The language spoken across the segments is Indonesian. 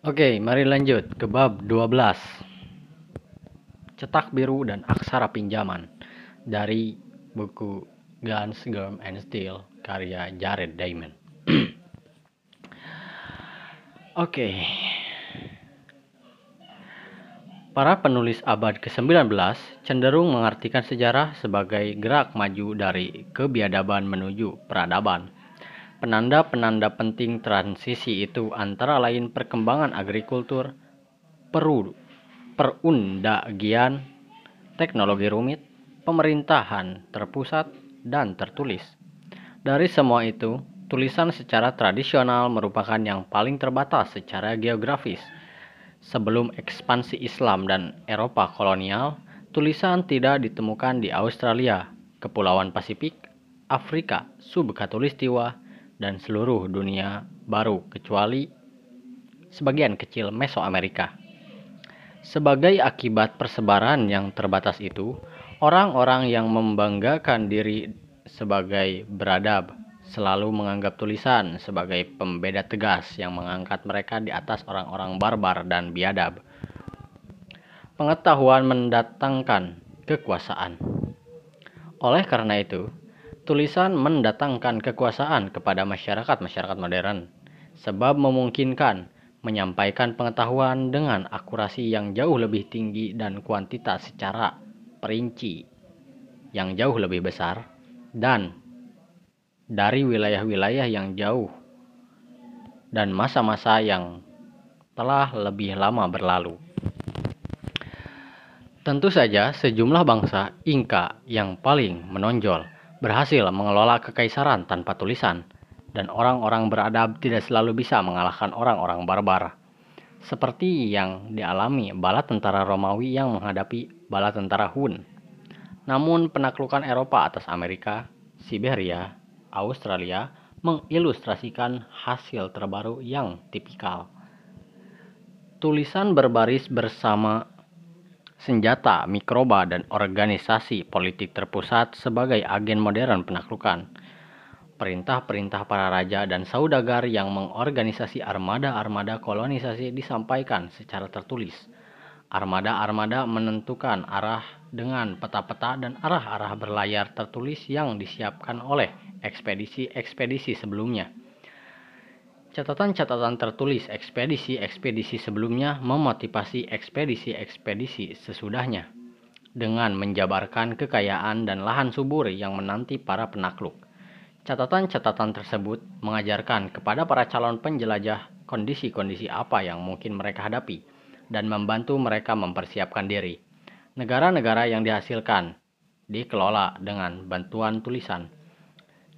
Oke, mari lanjut ke bab 12. Cetak biru dan aksara pinjaman dari buku Guns, Germ, and Steel karya Jared Diamond. Oke. Para penulis abad ke-19 cenderung mengartikan sejarah sebagai gerak maju dari kebiadaban menuju peradaban Penanda-penanda penting transisi itu antara lain perkembangan agrikultur, peru, perundagian, teknologi rumit, pemerintahan terpusat, dan tertulis. Dari semua itu, tulisan secara tradisional merupakan yang paling terbatas secara geografis. Sebelum ekspansi Islam dan Eropa kolonial, tulisan tidak ditemukan di Australia, Kepulauan Pasifik, Afrika, subkatulistiwa, dan seluruh dunia baru kecuali sebagian kecil Mesoamerika. Sebagai akibat persebaran yang terbatas itu, orang-orang yang membanggakan diri sebagai beradab selalu menganggap tulisan sebagai pembeda tegas yang mengangkat mereka di atas orang-orang barbar dan biadab. Pengetahuan mendatangkan kekuasaan. Oleh karena itu, tulisan mendatangkan kekuasaan kepada masyarakat-masyarakat modern, sebab memungkinkan menyampaikan pengetahuan dengan akurasi yang jauh lebih tinggi dan kuantitas secara perinci yang jauh lebih besar, dan dari wilayah-wilayah yang jauh dan masa-masa yang telah lebih lama berlalu. Tentu saja, sejumlah bangsa Inka yang paling menonjol berhasil mengelola kekaisaran tanpa tulisan, dan orang-orang beradab tidak selalu bisa mengalahkan orang-orang barbar. Seperti yang dialami bala tentara Romawi yang menghadapi bala tentara Hun. Namun penaklukan Eropa atas Amerika, Siberia, Australia mengilustrasikan hasil terbaru yang tipikal. Tulisan berbaris bersama senjata, mikroba, dan organisasi politik terpusat sebagai agen modern penaklukan. Perintah-perintah para raja dan saudagar yang mengorganisasi armada-armada kolonisasi disampaikan secara tertulis. Armada-armada menentukan arah dengan peta-peta dan arah-arah berlayar tertulis yang disiapkan oleh ekspedisi-ekspedisi sebelumnya. Catatan-catatan tertulis ekspedisi-ekspedisi sebelumnya memotivasi ekspedisi-ekspedisi sesudahnya dengan menjabarkan kekayaan dan lahan subur yang menanti para penakluk. Catatan-catatan tersebut mengajarkan kepada para calon penjelajah kondisi-kondisi apa yang mungkin mereka hadapi dan membantu mereka mempersiapkan diri. Negara-negara yang dihasilkan dikelola dengan bantuan tulisan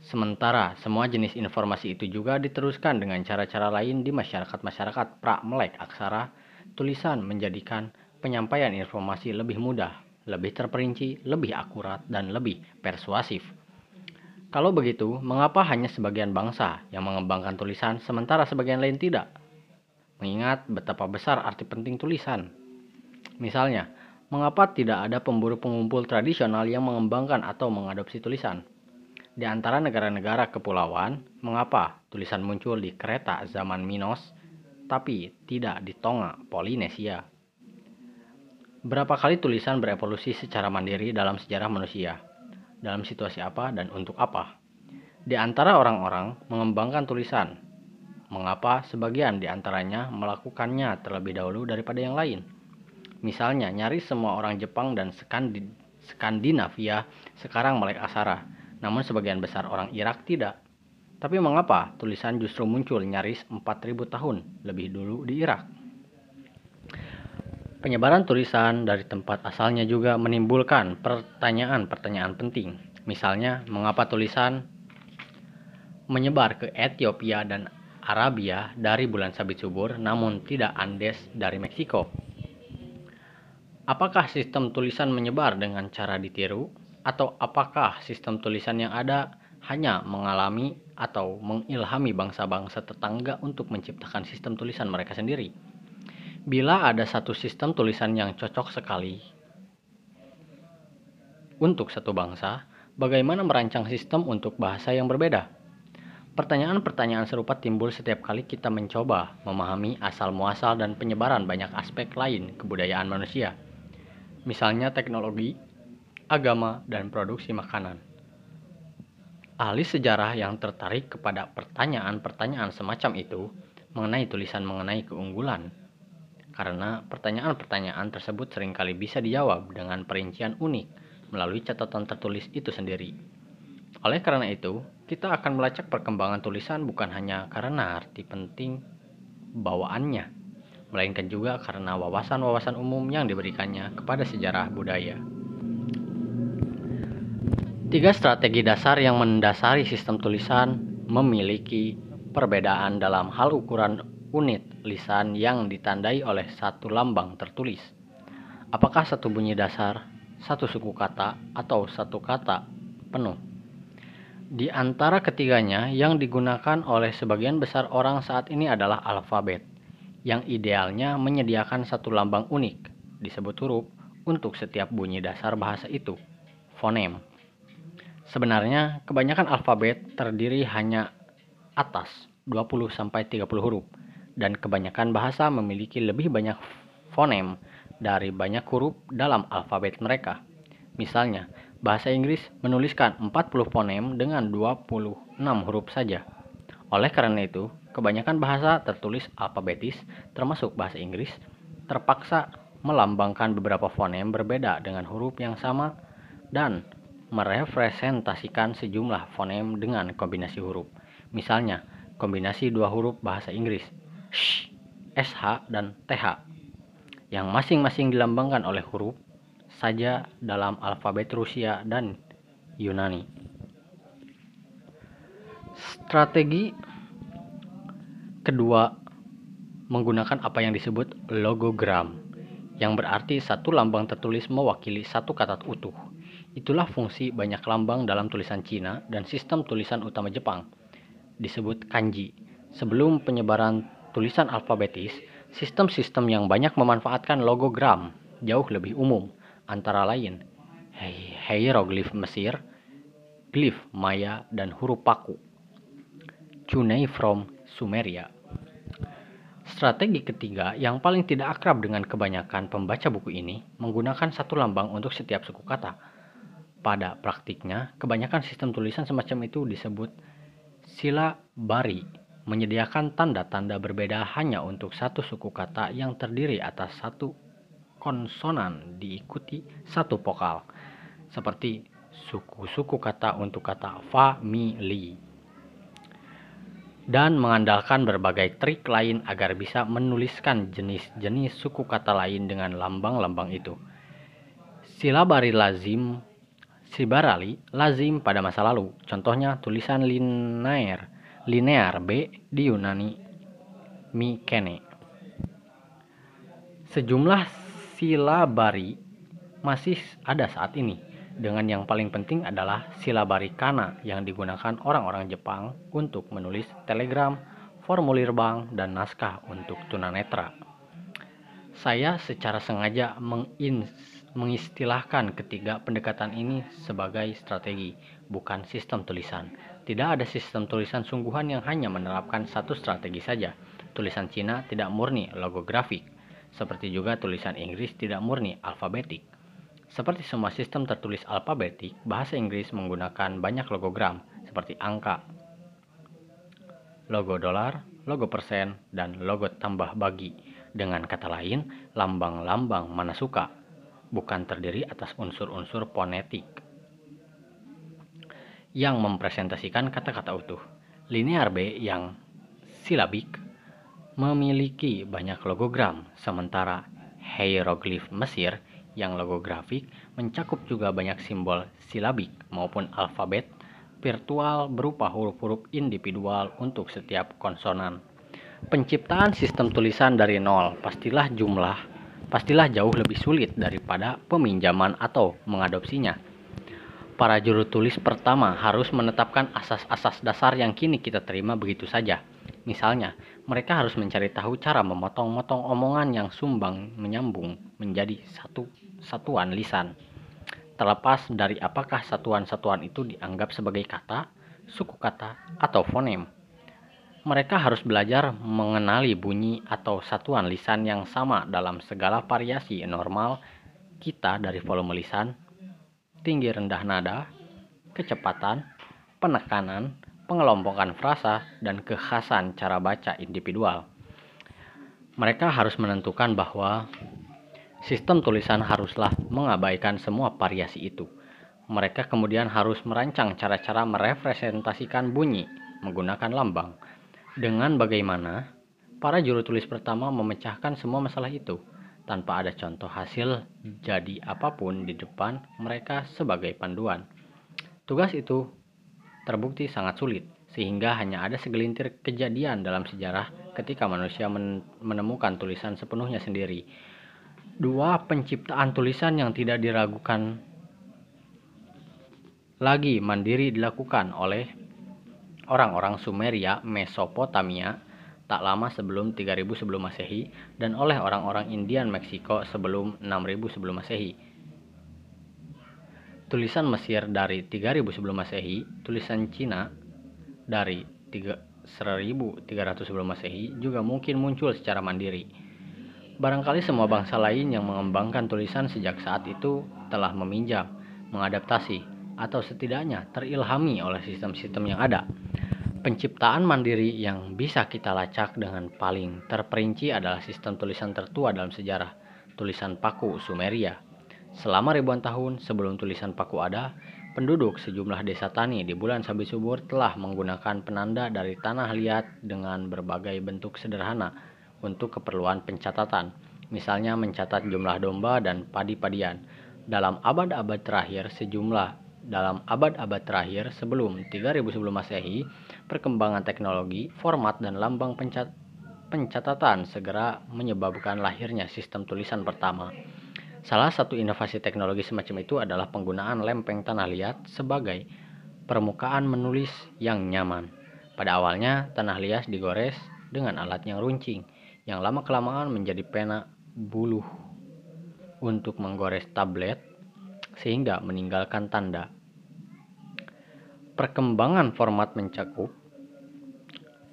Sementara semua jenis informasi itu juga diteruskan dengan cara-cara lain di masyarakat-masyarakat pra-melek aksara, tulisan menjadikan penyampaian informasi lebih mudah, lebih terperinci, lebih akurat, dan lebih persuasif. Kalau begitu, mengapa hanya sebagian bangsa yang mengembangkan tulisan sementara sebagian lain tidak? Mengingat betapa besar arti penting tulisan. Misalnya, mengapa tidak ada pemburu pengumpul tradisional yang mengembangkan atau mengadopsi tulisan? Di antara negara-negara kepulauan, mengapa tulisan muncul di kereta zaman Minos, tapi tidak di Tonga, Polinesia? Berapa kali tulisan berevolusi secara mandiri dalam sejarah manusia? Dalam situasi apa dan untuk apa? Di antara orang-orang mengembangkan tulisan, mengapa sebagian di antaranya melakukannya terlebih dahulu daripada yang lain? Misalnya, nyaris semua orang Jepang dan Skandinavia sekarang melek asara namun sebagian besar orang Irak tidak. Tapi mengapa tulisan justru muncul nyaris 4000 tahun lebih dulu di Irak? Penyebaran tulisan dari tempat asalnya juga menimbulkan pertanyaan-pertanyaan penting. Misalnya, mengapa tulisan menyebar ke Ethiopia dan Arabia dari bulan sabit subur namun tidak Andes dari Meksiko? Apakah sistem tulisan menyebar dengan cara ditiru atau apakah sistem tulisan yang ada hanya mengalami atau mengilhami bangsa-bangsa tetangga untuk menciptakan sistem tulisan mereka sendiri? Bila ada satu sistem tulisan yang cocok sekali untuk satu bangsa, bagaimana merancang sistem untuk bahasa yang berbeda? Pertanyaan-pertanyaan serupa timbul setiap kali kita mencoba memahami asal-muasal dan penyebaran banyak aspek lain kebudayaan manusia, misalnya teknologi, agama, dan produksi makanan. Ahli sejarah yang tertarik kepada pertanyaan-pertanyaan semacam itu mengenai tulisan mengenai keunggulan, karena pertanyaan-pertanyaan tersebut sering kali bisa dijawab dengan perincian unik melalui catatan tertulis itu sendiri. Oleh karena itu, kita akan melacak perkembangan tulisan bukan hanya karena arti penting bawaannya, melainkan juga karena wawasan-wawasan umum yang diberikannya kepada sejarah budaya. Tiga strategi dasar yang mendasari sistem tulisan memiliki perbedaan dalam hal ukuran unit lisan yang ditandai oleh satu lambang tertulis. Apakah satu bunyi dasar, satu suku kata, atau satu kata penuh? Di antara ketiganya, yang digunakan oleh sebagian besar orang saat ini adalah alfabet, yang idealnya menyediakan satu lambang unik, disebut huruf, untuk setiap bunyi dasar bahasa itu, fonem. Sebenarnya, kebanyakan alfabet terdiri hanya atas 20-30 huruf, dan kebanyakan bahasa memiliki lebih banyak fonem dari banyak huruf dalam alfabet mereka. Misalnya, bahasa Inggris menuliskan 40 fonem dengan 26 huruf saja. Oleh karena itu, kebanyakan bahasa tertulis alfabetis, termasuk bahasa Inggris, terpaksa melambangkan beberapa fonem berbeda dengan huruf yang sama dan merepresentasikan sejumlah fonem dengan kombinasi huruf. Misalnya, kombinasi dua huruf bahasa Inggris, sh, sh, dan th, yang masing-masing dilambangkan oleh huruf saja dalam alfabet Rusia dan Yunani. Strategi kedua menggunakan apa yang disebut logogram, yang berarti satu lambang tertulis mewakili satu kata utuh. Itulah fungsi banyak lambang dalam tulisan Cina dan sistem tulisan utama Jepang, disebut kanji. Sebelum penyebaran tulisan alfabetis, sistem-sistem yang banyak memanfaatkan logogram jauh lebih umum antara lain hieroglif Mesir, glif Maya, dan huruf Paku. Cuneiform Sumeria. Strategi ketiga yang paling tidak akrab dengan kebanyakan pembaca buku ini menggunakan satu lambang untuk setiap suku kata. Pada praktiknya, kebanyakan sistem tulisan semacam itu disebut sila bari, menyediakan tanda-tanda berbeda hanya untuk satu suku kata yang terdiri atas satu konsonan diikuti satu vokal, seperti suku-suku kata untuk kata family. Dan mengandalkan berbagai trik lain agar bisa menuliskan jenis-jenis suku kata lain dengan lambang-lambang itu. Silabari lazim, sibarali lazim pada masa lalu. Contohnya tulisan linear, linear B di Yunani mikene. Sejumlah silabari masih ada saat ini dengan yang paling penting adalah silabari kana yang digunakan orang-orang Jepang untuk menulis telegram, formulir bank, dan naskah untuk tunanetra. Saya secara sengaja mengistilahkan ketiga pendekatan ini sebagai strategi, bukan sistem tulisan. Tidak ada sistem tulisan sungguhan yang hanya menerapkan satu strategi saja. Tulisan Cina tidak murni logografik, seperti juga tulisan Inggris tidak murni alfabetik. Seperti semua sistem tertulis alfabetik, bahasa Inggris menggunakan banyak logogram seperti angka, logo dolar, logo persen, dan logo tambah bagi. Dengan kata lain, lambang-lambang mana suka, bukan terdiri atas unsur-unsur fonetik yang mempresentasikan kata-kata utuh. Linear B yang silabik memiliki banyak logogram, sementara hieroglif Mesir yang logografik mencakup juga banyak simbol silabik maupun alfabet virtual berupa huruf-huruf individual untuk setiap konsonan. Penciptaan sistem tulisan dari nol pastilah jumlah pastilah jauh lebih sulit daripada peminjaman atau mengadopsinya. Para juru tulis pertama harus menetapkan asas-asas dasar yang kini kita terima begitu saja Misalnya, mereka harus mencari tahu cara memotong-motong omongan yang sumbang menyambung menjadi satu satuan lisan. Terlepas dari apakah satuan-satuan itu dianggap sebagai kata, suku kata, atau fonem. Mereka harus belajar mengenali bunyi atau satuan lisan yang sama dalam segala variasi normal kita dari volume lisan, tinggi rendah nada, kecepatan, penekanan, pengelompokan frasa, dan kekhasan cara baca individual. Mereka harus menentukan bahwa sistem tulisan haruslah mengabaikan semua variasi itu. Mereka kemudian harus merancang cara-cara merepresentasikan bunyi menggunakan lambang dengan bagaimana para juru tulis pertama memecahkan semua masalah itu tanpa ada contoh hasil jadi apa pun di depan mereka sebagai panduan. Tugas itu terbukti sangat sulit sehingga hanya ada segelintir kejadian dalam sejarah ketika manusia menemukan tulisan sepenuhnya sendiri. Dua penciptaan tulisan yang tidak diragukan lagi mandiri dilakukan oleh orang-orang Sumeria, Mesopotamia, tak lama sebelum 3000 sebelum Masehi dan oleh orang-orang Indian Meksiko sebelum 6000 sebelum Masehi. Tulisan Mesir dari 3000 sebelum Masehi, tulisan Cina dari 1300 sebelum Masehi juga mungkin muncul secara mandiri. Barangkali semua bangsa lain yang mengembangkan tulisan sejak saat itu telah meminjam, mengadaptasi, atau setidaknya terilhami oleh sistem-sistem yang ada. Penciptaan mandiri yang bisa kita lacak dengan paling terperinci adalah sistem tulisan tertua dalam sejarah, tulisan paku Sumeria. Selama ribuan tahun sebelum tulisan paku ada, penduduk sejumlah desa tani di bulan Sabi Subur telah menggunakan penanda dari tanah liat dengan berbagai bentuk sederhana untuk keperluan pencatatan, misalnya mencatat jumlah domba dan padi-padian. Dalam abad-abad terakhir, sejumlah dalam abad-abad terakhir sebelum 3000 sebelum Masehi, perkembangan teknologi, format dan lambang pencat pencatatan segera menyebabkan lahirnya sistem tulisan pertama. Salah satu inovasi teknologi semacam itu adalah penggunaan lempeng tanah liat sebagai permukaan menulis yang nyaman. Pada awalnya, tanah liat digores dengan alat yang runcing, yang lama-kelamaan menjadi pena buluh untuk menggores tablet sehingga meninggalkan tanda. Perkembangan format mencakup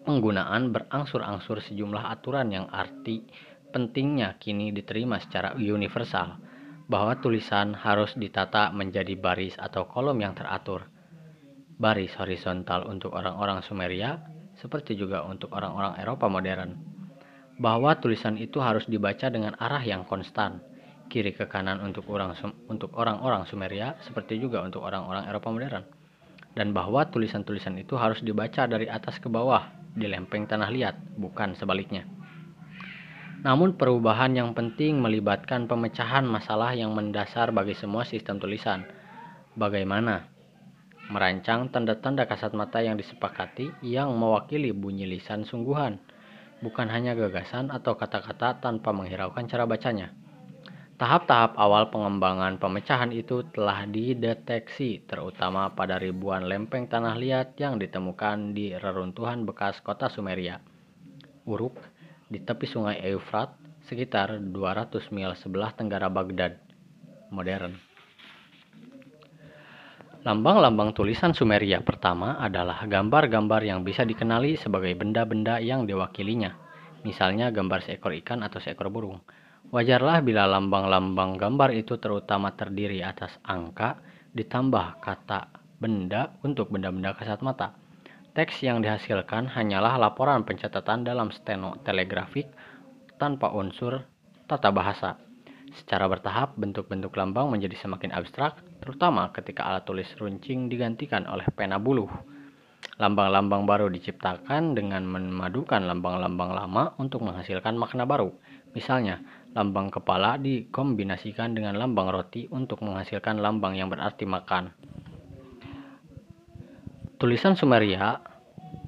penggunaan berangsur-angsur sejumlah aturan yang arti pentingnya kini diterima secara universal bahwa tulisan harus ditata menjadi baris atau kolom yang teratur. Baris horizontal untuk orang-orang Sumeria, seperti juga untuk orang-orang Eropa modern. Bahwa tulisan itu harus dibaca dengan arah yang konstan, kiri ke kanan untuk orang untuk orang-orang Sumeria seperti juga untuk orang-orang Eropa modern. Dan bahwa tulisan-tulisan itu harus dibaca dari atas ke bawah di lempeng tanah liat, bukan sebaliknya. Namun perubahan yang penting melibatkan pemecahan masalah yang mendasar bagi semua sistem tulisan. Bagaimana merancang tanda-tanda kasat mata yang disepakati yang mewakili bunyi lisan sungguhan, bukan hanya gagasan atau kata-kata tanpa menghiraukan cara bacanya. Tahap-tahap awal pengembangan pemecahan itu telah dideteksi terutama pada ribuan lempeng tanah liat yang ditemukan di reruntuhan bekas kota Sumeria, Uruk, di tepi sungai Eufrat, sekitar 200 mil sebelah tenggara Baghdad, modern. Lambang-lambang tulisan Sumeria pertama adalah gambar-gambar yang bisa dikenali sebagai benda-benda yang diwakilinya, misalnya gambar seekor ikan atau seekor burung. Wajarlah bila lambang-lambang gambar itu terutama terdiri atas angka ditambah kata benda untuk benda-benda kasat mata. Teks yang dihasilkan hanyalah laporan pencatatan dalam steno telegrafik tanpa unsur tata bahasa. Secara bertahap, bentuk-bentuk lambang menjadi semakin abstrak, terutama ketika alat tulis runcing digantikan oleh pena buluh. Lambang-lambang baru diciptakan dengan memadukan lambang-lambang lama untuk menghasilkan makna baru. Misalnya, lambang kepala dikombinasikan dengan lambang roti untuk menghasilkan lambang yang berarti makan. Tulisan Sumeria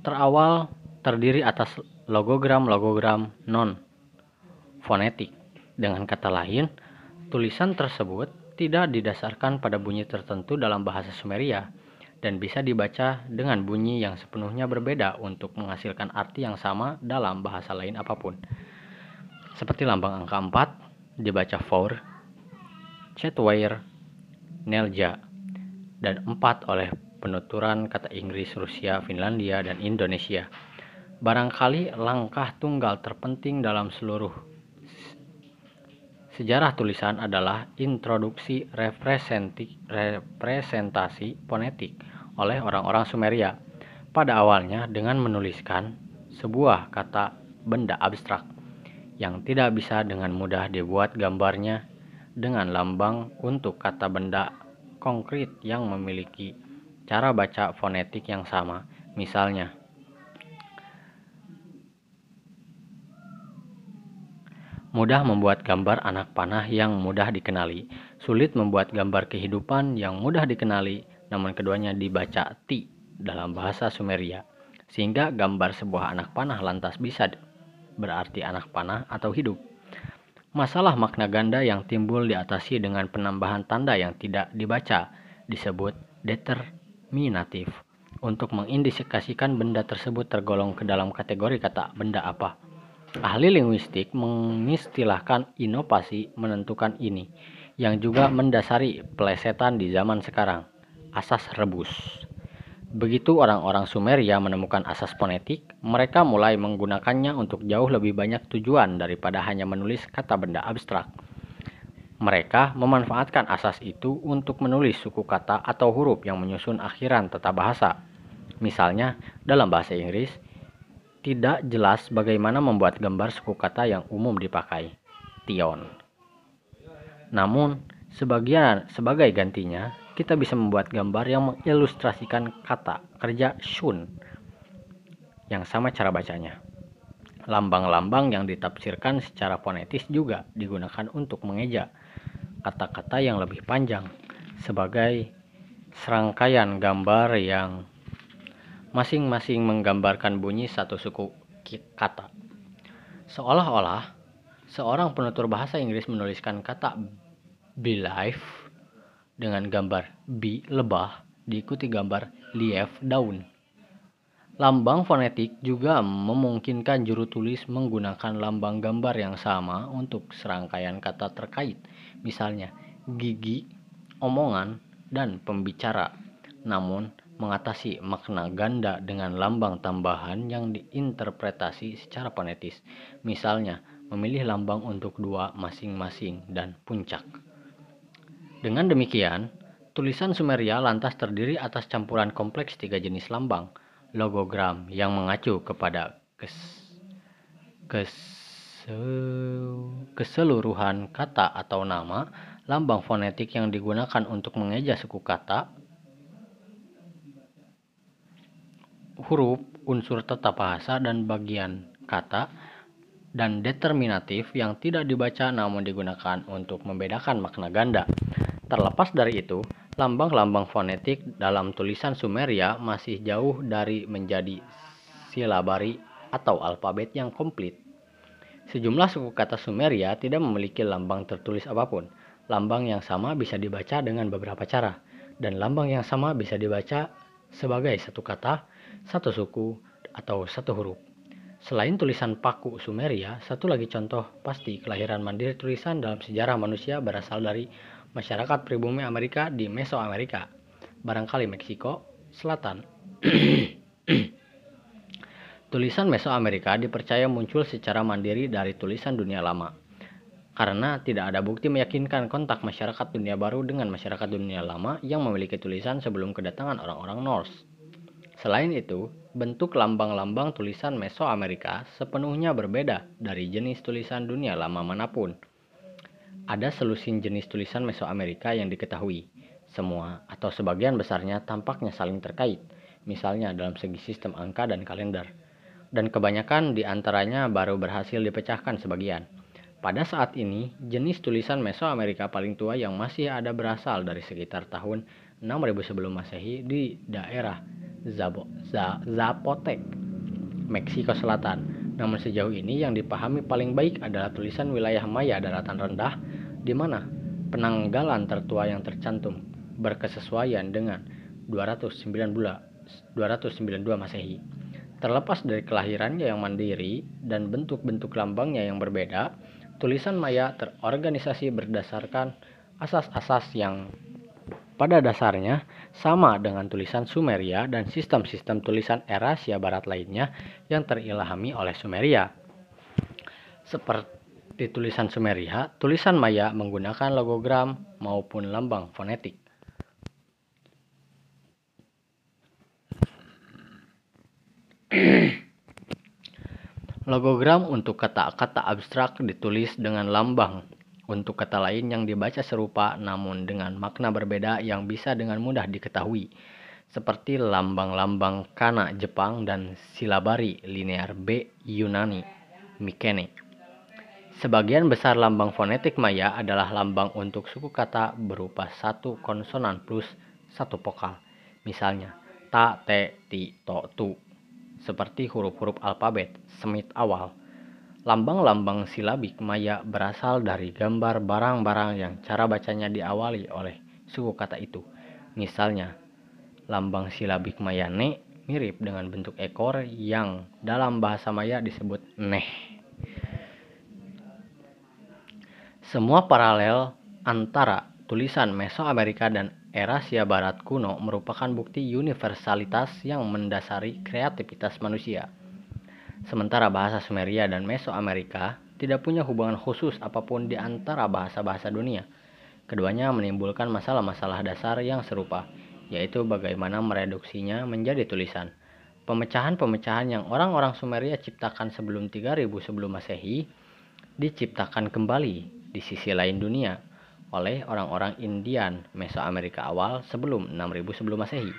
terawal terdiri atas logogram-logogram non-fonetik. Dengan kata lain, tulisan tersebut tidak didasarkan pada bunyi tertentu dalam bahasa Sumeria dan bisa dibaca dengan bunyi yang sepenuhnya berbeda untuk menghasilkan arti yang sama dalam bahasa lain apa pun seperti lambang angka 4 dibaca four, chatwire, nelja, dan 4 oleh penuturan kata Inggris, Rusia, Finlandia, dan Indonesia. Barangkali langkah tunggal terpenting dalam seluruh sejarah tulisan adalah introduksi representasi fonetik oleh orang-orang Sumeria. Pada awalnya dengan menuliskan sebuah kata benda abstrak yang tidak bisa dengan mudah dibuat gambarnya dengan lambang untuk kata benda konkret yang memiliki cara baca fonetik yang sama. Misalnya, mudah membuat gambar anak panah yang mudah dikenali, sulit membuat gambar kehidupan yang mudah dikenali, namun keduanya dibaca ti dalam bahasa Sumeria, sehingga gambar sebuah anak panah lantas bisa berarti anak panah atau hidup. Masalah makna ganda yang timbul diatasi dengan penambahan tanda yang tidak dibaca disebut determinatif. Untuk mengindikasikan benda tersebut tergolong ke dalam kategori kata benda apa. Ahli linguistik mengistilahkan inovasi menentukan ini, yang juga mendasari pelesetan di zaman sekarang, asas rebus. Begitu orang-orang Sumeria menemukan asas fonetik, mereka mulai menggunakannya untuk jauh lebih banyak tujuan daripada hanya menulis kata benda abstrak. Mereka memanfaatkan asas itu untuk menulis suku kata atau huruf yang menyusun akhiran tata bahasa. Misalnya, dalam bahasa Inggris, tidak jelas bagaimana membuat gambar suku kata yang umum dipakai, tion. Namun, sebagian sebagai gantinya, kita bisa membuat gambar yang mengilustrasikan kata kerja shun yang sama cara bacanya. Lambang-lambang yang ditafsirkan secara fonetis juga digunakan untuk mengeja kata-kata yang lebih panjang sebagai serangkaian gambar yang masing-masing menggambarkan bunyi satu suku kata. Seolah-olah seorang penutur bahasa Inggris menuliskan kata believe dengan gambar bi lebah diikuti gambar lief daun. Lambang fonetik juga memungkinkan juru tulis menggunakan lambang gambar yang sama untuk serangkaian kata terkait, misalnya gigi, omongan, dan pembicara. Namun, mengatasi makna ganda dengan lambang tambahan yang diinterpretasi secara fonetis, misalnya memilih lambang untuk dua masing-masing dan puncak. Dengan demikian, tulisan Sumeria lantas terdiri atas campuran kompleks tiga jenis lambang, logogram yang mengacu kepada kes, kes, keseluruhan kata atau nama, lambang fonetik yang digunakan untuk mengeja suku kata, huruf, unsur tata bahasa, dan bagian kata, dan determinatif yang tidak dibaca namun digunakan untuk membedakan makna ganda. Terlepas dari itu, lambang-lambang fonetik dalam tulisan Sumeria masih jauh dari menjadi silabari atau alfabet yang komplit. Sejumlah suku kata Sumeria tidak memiliki lambang tertulis apa pun. Lambang yang sama bisa dibaca dengan beberapa cara, dan lambang yang sama bisa dibaca sebagai satu kata, satu suku, atau satu huruf. Selain tulisan paku Sumeria, satu lagi contoh pasti kelahiran mandiri tulisan dalam sejarah manusia berasal dari masyarakat pribumi Amerika di Mesoamerika, barangkali Meksiko Selatan. tulisan Mesoamerika dipercaya muncul secara mandiri dari tulisan dunia lama. Karena tidak ada bukti meyakinkan kontak masyarakat dunia baru dengan masyarakat dunia lama yang memiliki tulisan sebelum kedatangan orang-orang Norse. Selain itu, bentuk lambang-lambang tulisan Mesoamerika sepenuhnya berbeda dari jenis tulisan dunia lama mana pun. Ada selusin jenis tulisan Mesoamerika yang diketahui. Semua atau sebagian besarnya tampaknya saling terkait, misalnya dalam segi sistem angka dan kalender. Dan kebanyakan di antaranya baru berhasil dipecahkan sebagian. Pada saat ini, jenis tulisan Mesoamerika paling tua yang masih ada berasal dari sekitar tahun 6000 sebelum Masehi di daerah Zapotec, Meksiko Selatan namun sejauh ini yang dipahami paling baik adalah tulisan wilayah Maya daratan rendah di mana penanggalan tertua yang tercantum berkesesuaian dengan 292 Masehi. Terlepas dari kelahirannya yang mandiri dan bentuk-bentuk lambangnya yang berbeda, tulisan Maya terorganisasi berdasarkan asas-asas yang pada dasarnya sama dengan tulisan Sumeria dan sistem-sistem tulisan era Asia Barat lainnya yang terilhami oleh Sumeria. Seperti tulisan Sumeria, tulisan Maya menggunakan logogram maupun lambang fonetik. Logogram untuk kata-kata abstrak ditulis dengan lambang untuk kata lain yang dibaca serupa namun dengan makna berbeda yang bisa dengan mudah diketahui, seperti lambang-lambang kana Jepang dan silabari linear B Yunani, Mikene. Sebagian besar lambang fonetik Maya adalah lambang untuk suku kata berupa satu konsonan plus satu vokal. Misalnya, ta, te, ti, to, tu, seperti huruf-huruf alfabet Semit awal. Lambang-lambang silabik Maya berasal dari gambar barang-barang yang cara bacanya diawali oleh suku kata itu. Misalnya, lambang silabik Maya ne mirip dengan bentuk ekor yang dalam bahasa Maya disebut neh. Semua paralel antara tulisan Mesoamerika dan Erasia Barat kuno merupakan bukti universalitas yang mendasari kreativitas manusia. Sementara bahasa Sumeria dan Mesoamerika tidak punya hubungan khusus apa pun di antara bahasa-bahasa dunia. Keduanya menimbulkan masalah-masalah dasar yang serupa, yaitu bagaimana mereduksinya menjadi tulisan. Pemecahan-pemecahan yang orang-orang Sumeria ciptakan sebelum 3000 sebelum Masehi diciptakan kembali di sisi lain dunia oleh orang-orang Indian Mesoamerika awal sebelum 6000 sebelum Masehi.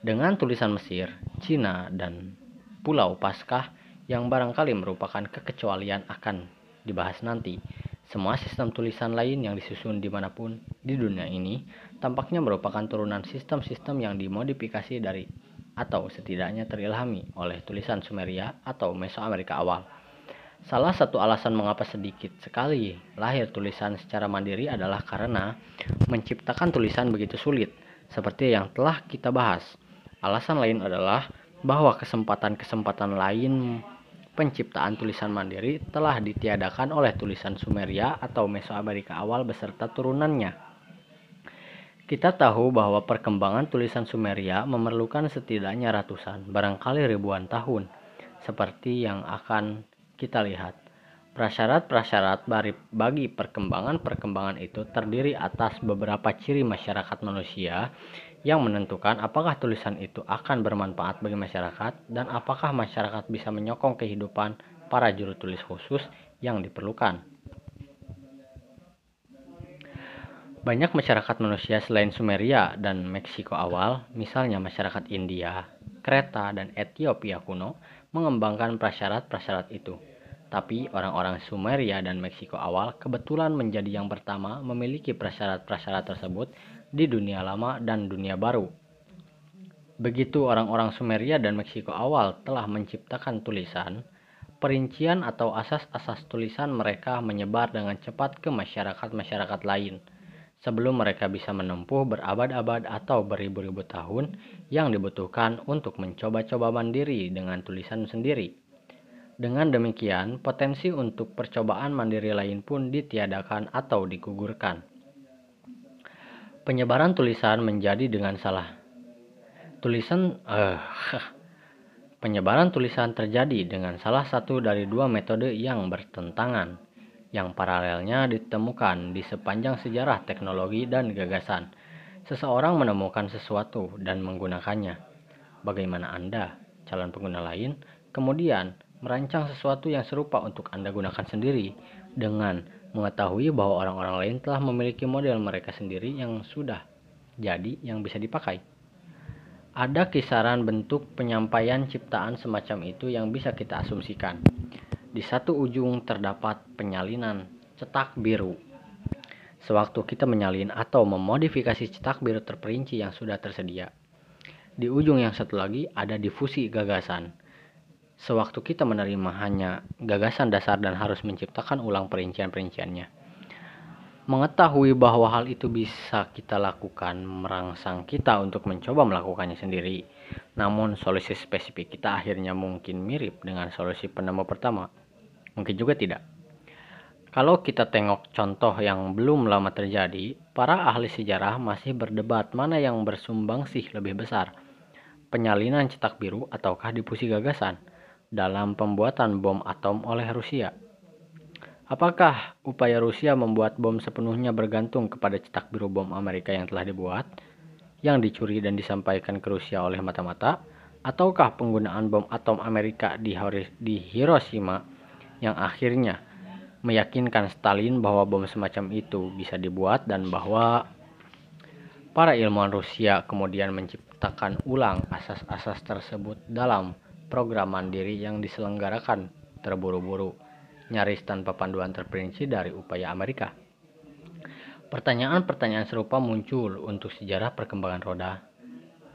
Dengan tulisan Mesir, Cina, dan Pulau Paskah yang barangkali merupakan kekecualian akan dibahas nanti. Semua sistem tulisan lain yang disusun di mana pun di dunia ini tampaknya merupakan turunan sistem-sistem yang dimodifikasi dari atau setidaknya terilhami oleh tulisan Sumeria atau Mesoamerika awal. Salah satu alasan mengapa sedikit sekali lahir tulisan secara mandiri adalah karena menciptakan tulisan begitu sulit, seperti yang telah kita bahas. Alasan lain adalah bahwa kesempatan-kesempatan lain penciptaan tulisan mandiri telah ditiadakan oleh tulisan Sumeria atau Mesoamerika awal beserta turunannya. Kita tahu bahwa perkembangan tulisan Sumeria memerlukan setidaknya ratusan, barangkali ribuan tahun, seperti yang akan kita lihat. Prasyarat-prasyarat bagi perkembangan-perkembangan itu terdiri atas beberapa ciri masyarakat manusia yang menentukan apakah tulisan itu akan bermanfaat bagi masyarakat dan apakah masyarakat bisa menyokong kehidupan para juru tulis khusus yang diperlukan. Banyak masyarakat manusia selain Sumeria dan Meksiko awal, misalnya masyarakat India, Kreta, dan Ethiopia kuno, mengembangkan prasyarat-prasyarat itu. Tapi orang-orang Sumeria dan Meksiko awal kebetulan menjadi yang pertama memiliki prasyarat-prasyarat tersebut di dunia lama dan dunia baru. Begitu orang-orang Sumeria dan Meksiko awal telah menciptakan tulisan, perincian atau asas-asas tulisan mereka menyebar dengan cepat ke masyarakat-masyarakat lain sebelum mereka bisa menempuh berabad-abad atau beribu-ribu tahun yang dibutuhkan untuk mencoba-coba mandiri dengan tulisan sendiri. Dengan demikian, potensi untuk percobaan mandiri lain pun ditiadakan atau digugurkan. Penyebaran tulisan menjadi dengan salah. Tulisan uh, penyebaran tulisan terjadi dengan salah satu dari dua metode yang bertentangan, yang paralelnya ditemukan di sepanjang sejarah teknologi dan gagasan. Seseorang menemukan sesuatu dan menggunakannya. Bagaimana Anda, calon pengguna lain, kemudian merancang sesuatu yang serupa untuk Anda gunakan sendiri dengan mengetahui bahwa orang-orang lain telah memiliki model mereka sendiri yang sudah jadi yang bisa dipakai. Ada kisaran bentuk penyampaian ciptaan semacam itu yang bisa kita asumsikan. Di satu ujung terdapat penyalinan cetak biru. Sewaktu kita menyalin atau memodifikasi cetak biru terperinci yang sudah tersedia. Di ujung yang satu lagi ada difusi gagasan sewaktu kita menerima hanya gagasan dasar dan harus menciptakan ulang perincian-perinciannya. Mengetahui bahwa hal itu bisa kita lakukan merangsang kita untuk mencoba melakukannya sendiri. Namun solusi spesifik kita akhirnya mungkin mirip dengan solusi penemu pertama. Mungkin juga tidak. Kalau kita tengok contoh yang belum lama terjadi, para ahli sejarah masih berdebat mana yang bersumbang sih lebih besar, penyalinan cetak biru ataukah difusi gagasan dalam pembuatan bom atom oleh Rusia. Apakah upaya Rusia membuat bom sepenuhnya bergantung kepada cetak biru bom Amerika yang telah dibuat, yang dicuri dan disampaikan ke Rusia oleh mata-mata, ataukah penggunaan bom atom Amerika di Hiroshima yang akhirnya meyakinkan Stalin bahwa bom semacam itu bisa dibuat dan bahwa para ilmuwan Rusia kemudian menciptakan ulang asas-asas tersebut dalam program mandiri yang diselenggarakan terburu-buru, nyaris tanpa panduan terperinci dari upaya Amerika. Pertanyaan-pertanyaan serupa muncul untuk sejarah perkembangan roda,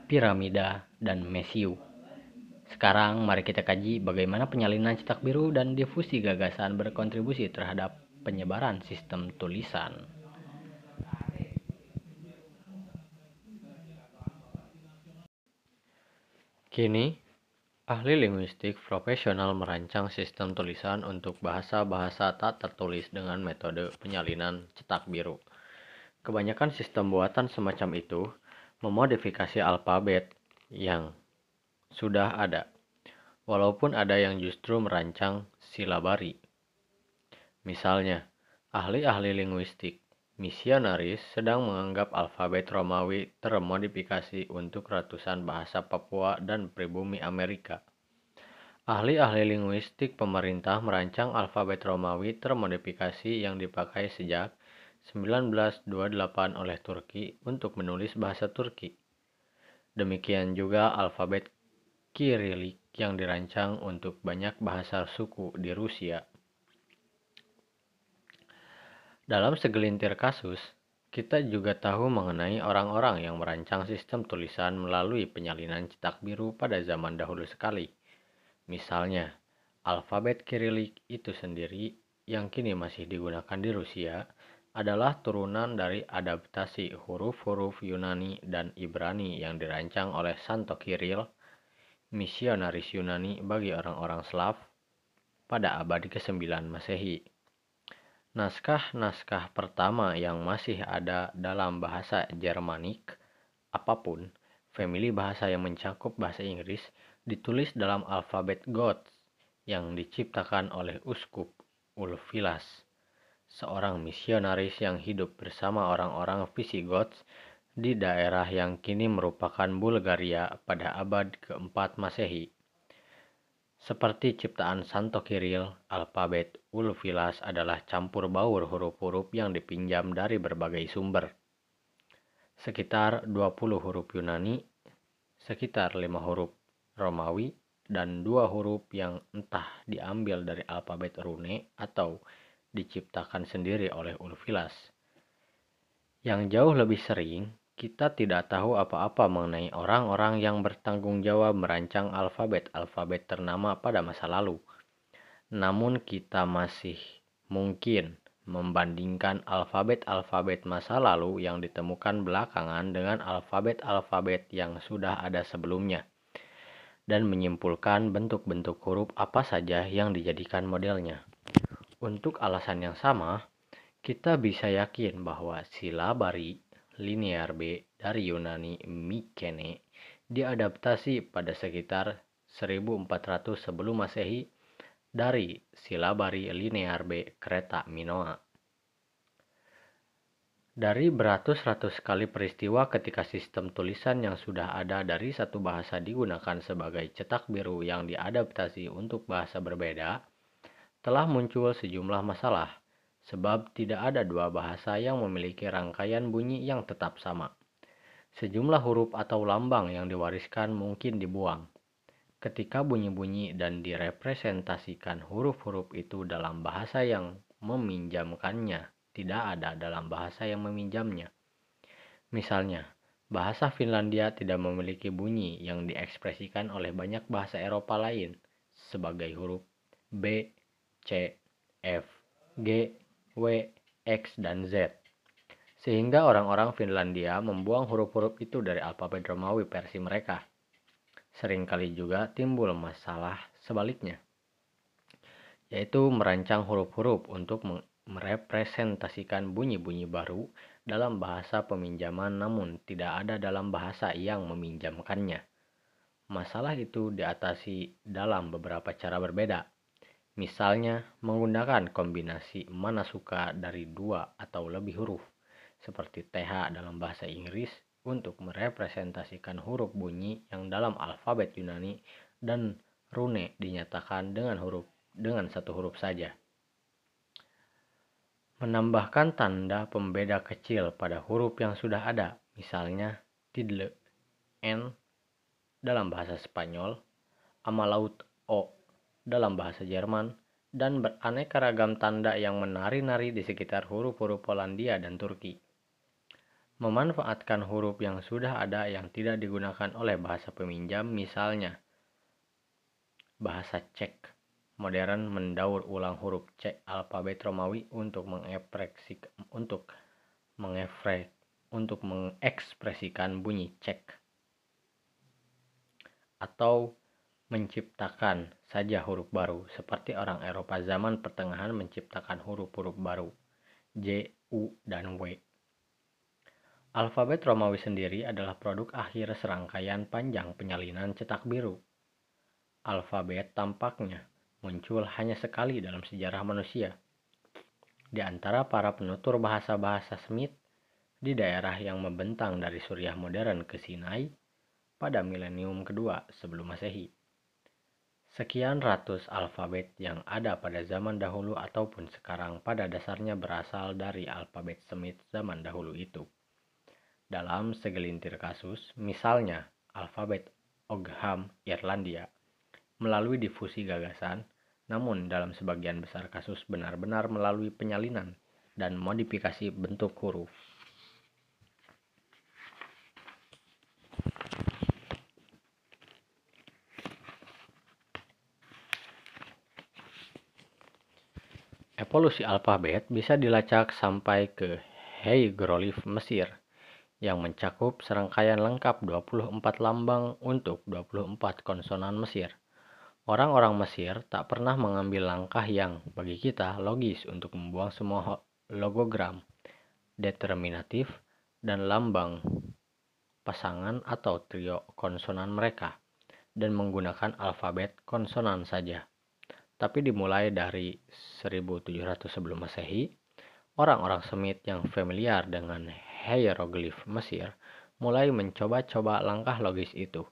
piramida, dan mesiu. Sekarang mari kita kaji bagaimana penyalinan cetak biru dan difusi gagasan berkontribusi terhadap penyebaran sistem tulisan. Kini, ahli linguistik profesional merancang sistem tulisan untuk bahasa-bahasa tak tertulis dengan metode penyalinan cetak biru. Kebanyakan sistem buatan semacam itu memodifikasi alfabet yang sudah ada, walaupun ada yang justru merancang silabari. Misalnya, ahli-ahli linguistik misionaris sedang menganggap alfabet Romawi termodifikasi untuk ratusan bahasa Papua dan pribumi Amerika. Ahli-ahli linguistik pemerintah merancang alfabet Romawi termodifikasi yang dipakai sejak 1928 oleh Turki untuk menulis bahasa Turki. Demikian juga alfabet Kirilik yang dirancang untuk banyak bahasa suku di Rusia. Dalam segelintir kasus, kita juga tahu mengenai orang-orang yang merancang sistem tulisan melalui penyalinan cetak biru pada zaman dahulu sekali. Misalnya, alfabet Kirilik itu sendiri yang kini masih digunakan di Rusia adalah turunan dari adaptasi huruf-huruf Yunani dan Ibrani yang dirancang oleh Santo Kiril misionaris Yunani bagi orang-orang Slav pada abad ke-9 Masehi. Naskah-naskah pertama yang masih ada dalam bahasa Jermanik, apa pun, famili bahasa yang mencakup bahasa Inggris, ditulis dalam alfabet Goths yang diciptakan oleh Uskup Ulfilas, seorang misionaris yang hidup bersama orang-orang Visigoths di daerah yang kini merupakan Bulgaria pada abad keempat Masehi. Seperti ciptaan Santo Kiril, alfabet Ulfilas adalah campur baur huruf-huruf yang dipinjam dari berbagai sumber. Sekitar 20 huruf Yunani, sekitar 5 huruf Romawi, dan dua huruf yang entah diambil dari alfabet rune atau diciptakan sendiri oleh Ulfilas. Yang jauh lebih sering, kita tidak tahu apa-apa mengenai orang-orang yang bertanggung jawab merancang alfabet-alfabet ternama pada masa lalu. Namun kita masih mungkin membandingkan alfabet-alfabet masa lalu yang ditemukan belakangan dengan alfabet-alfabet yang sudah ada sebelumnya dan menyimpulkan bentuk-bentuk huruf apa saja yang dijadikan modelnya. Untuk alasan yang sama, kita bisa yakin bahwa silabari linear B dari Yunani Mykene diadaptasi pada sekitar 1400 sebelum Masehi dari silabari linear B kereta Minoa. Dari beratus-ratus kali peristiwa ketika sistem tulisan yang sudah ada dari satu bahasa digunakan sebagai cetak biru yang diadaptasi untuk bahasa berbeda, telah muncul sejumlah masalah sebab tidak ada dua bahasa yang memiliki rangkaian bunyi yang tetap sama. Sejumlah huruf atau lambang yang diwariskan mungkin dibuang. Ketika bunyi-bunyi dan direpresentasikan huruf-huruf itu dalam bahasa yang meminjamkannya, tidak ada dalam bahasa yang meminjamnya. Misalnya, bahasa Finlandia tidak memiliki bunyi yang diekspresikan oleh banyak bahasa Eropa lain sebagai huruf B, C, F, G, W, X, dan Z. Sehingga orang-orang Finlandia membuang huruf-huruf itu dari alfabet Romawi versi mereka. Seringkali juga timbul masalah sebaliknya, yaitu merancang huruf-huruf untuk merepresentasikan bunyi-bunyi baru dalam bahasa peminjaman namun tidak ada dalam bahasa yang meminjamkannya. Masalah itu diatasi dalam beberapa cara berbeda. Misalnya, menggunakan kombinasi mana suka dari dua atau lebih huruf, seperti TH dalam bahasa Inggris untuk merepresentasikan huruf bunyi yang dalam alfabet Yunani dan rune dinyatakan dengan huruf dengan satu huruf saja. Menambahkan tanda pembeda kecil pada huruf yang sudah ada, misalnya tidle, n dalam bahasa Spanyol, amalaut o dalam bahasa Jerman, dan beraneka ragam tanda yang menari-nari di sekitar huruf-huruf Polandia dan Turki. Memanfaatkan huruf yang sudah ada yang tidak digunakan oleh bahasa peminjam, misalnya bahasa Cek modern mendaur ulang huruf C alfabet Romawi untuk mengekspresikan untuk untuk mengekspresikan bunyi cek atau menciptakan saja huruf baru seperti orang Eropa zaman pertengahan menciptakan huruf-huruf baru J, U, dan W. Alfabet Romawi sendiri adalah produk akhir serangkaian panjang penyalinan cetak biru alfabet tampaknya muncul hanya sekali dalam sejarah manusia. Di antara para penutur bahasa-bahasa Semit di daerah yang membentang dari Suriah modern ke Sinai pada milenium kedua sebelum Masehi. Sekian ratus alfabet yang ada pada zaman dahulu ataupun sekarang pada dasarnya berasal dari alfabet Semit zaman dahulu itu. Dalam segelintir kasus, misalnya alfabet Ogham Irlandia melalui difusi gagasan, namun dalam sebagian besar kasus benar-benar melalui penyalinan dan modifikasi bentuk huruf. Evolusi alfabet bisa dilacak sampai ke hieroglif Mesir yang mencakup serangkaian lengkap 24 lambang untuk 24 konsonan Mesir. Orang-orang Mesir tak pernah mengambil langkah yang, bagi kita, logis untuk membuang semua logogram, determinatif, dan lambang pasangan atau trio konsonan mereka, dan menggunakan alfabet konsonan saja. Tapi dimulai dari 1700 sebelum Masehi, orang-orang Semit yang familiar dengan hieroglif Mesir mulai mencoba-coba langkah logis itu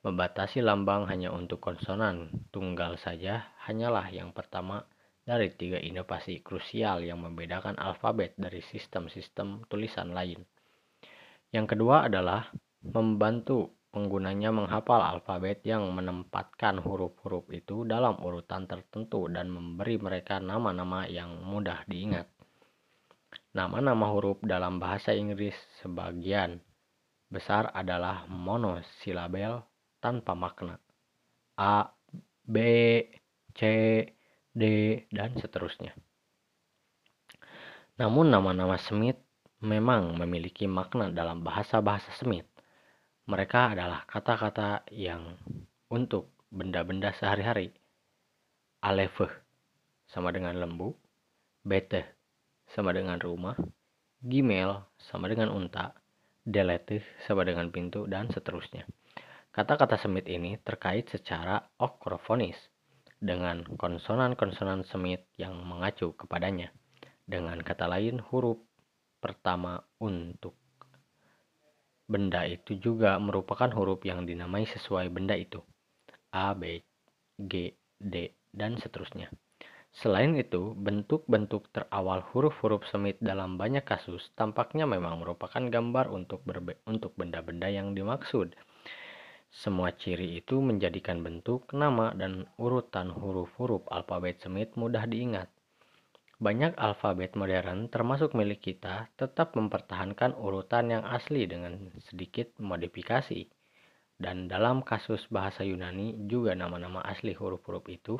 Membatasi lambang hanya untuk konsonan tunggal saja hanyalah yang pertama dari tiga inovasi krusial yang membedakan alfabet dari sistem-sistem tulisan lain. Yang kedua adalah membantu penggunanya menghafal alfabet yang menempatkan huruf-huruf itu dalam urutan tertentu dan memberi mereka nama-nama yang mudah diingat. Nama-nama huruf dalam bahasa Inggris sebagian besar adalah monosilabel tanpa makna. A, B, C, D, dan seterusnya. Namun nama-nama Semit memang memiliki makna dalam bahasa-bahasa Semit. Mereka adalah kata-kata yang untuk benda-benda sehari-hari. Alefeh sama dengan lembu, bete sama dengan rumah, gimel sama dengan unta, deletih sama dengan pintu, dan seterusnya. Kata-kata Semit ini terkait secara okrofonis dengan konsonan-konsonan Semit yang mengacu kepadanya. Dengan kata lain, huruf pertama untuk benda itu juga merupakan huruf yang dinamai sesuai benda itu. A, B, G, D, dan seterusnya. Selain itu, bentuk-bentuk terawal huruf-huruf semit dalam banyak kasus tampaknya memang merupakan gambar untuk untuk benda-benda yang dimaksud semua ciri itu menjadikan bentuk, nama, dan urutan huruf-huruf alfabet Semit mudah diingat. Banyak alfabet modern, termasuk milik kita, tetap mempertahankan urutan yang asli dengan sedikit modifikasi. Dan dalam kasus bahasa Yunani, juga nama-nama asli huruf-huruf itu,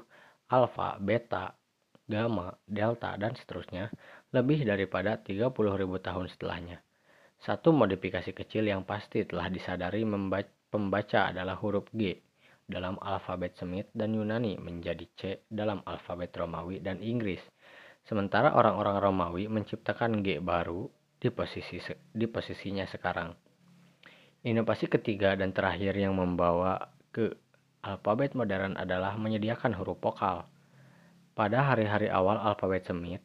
alfa, beta, gamma, delta, dan seterusnya, lebih daripada 30.000 tahun setelahnya. Satu modifikasi kecil yang pasti telah disadari pembaca adalah huruf G dalam alfabet Semit dan Yunani menjadi C dalam alfabet Romawi dan Inggris. Sementara orang-orang Romawi menciptakan G baru di posisi di posisinya sekarang. Inovasi ketiga dan terakhir yang membawa ke alfabet modern adalah menyediakan huruf vokal. Pada hari-hari awal alfabet Semit,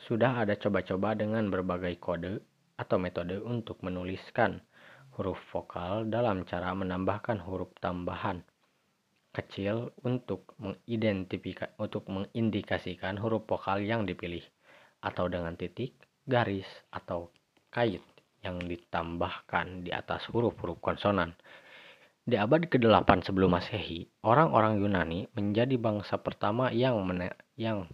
sudah ada coba-coba dengan berbagai kode atau metode untuk menuliskan huruf vokal dalam cara menambahkan huruf tambahan kecil untuk mengidentifikasi untuk mengindikasikan huruf vokal yang dipilih atau dengan titik, garis atau kait yang ditambahkan di atas huruf-huruf konsonan. Di abad ke-8 sebelum Masehi, orang-orang Yunani menjadi bangsa pertama yang yang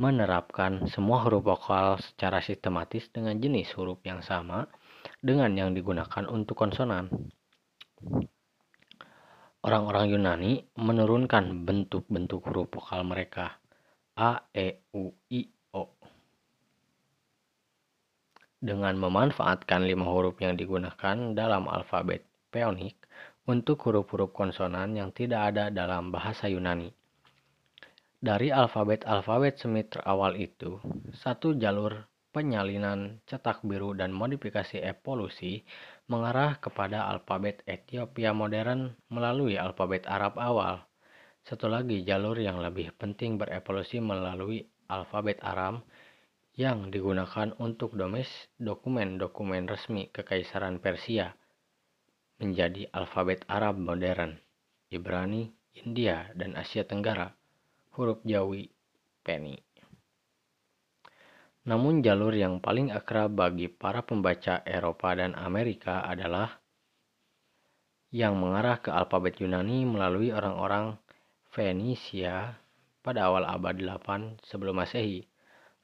menerapkan semua huruf vokal secara sistematis dengan jenis huruf yang sama dengan yang digunakan untuk konsonan. Orang-orang Yunani menurunkan bentuk-bentuk huruf vokal mereka a, e, u, i, o dengan memanfaatkan lima huruf yang digunakan dalam alfabet Peonik untuk huruf-huruf konsonan yang tidak ada dalam bahasa Yunani. Dari alfabet-alfabet Semit terawal itu, satu jalur penyalinan cetak biru dan modifikasi evolusi mengarah kepada alfabet Ethiopia modern melalui alfabet Arab awal. Satu lagi jalur yang lebih penting berevolusi melalui alfabet Aram yang digunakan untuk domes dokumen-dokumen resmi Kekaisaran Persia menjadi alfabet Arab modern, Ibrani, India, dan Asia Tenggara, huruf Jawi, Peni. Namun jalur yang paling akrab bagi para pembaca Eropa dan Amerika adalah yang mengarah ke alfabet Yunani melalui orang-orang Fenisia pada awal abad 8 sebelum Masehi,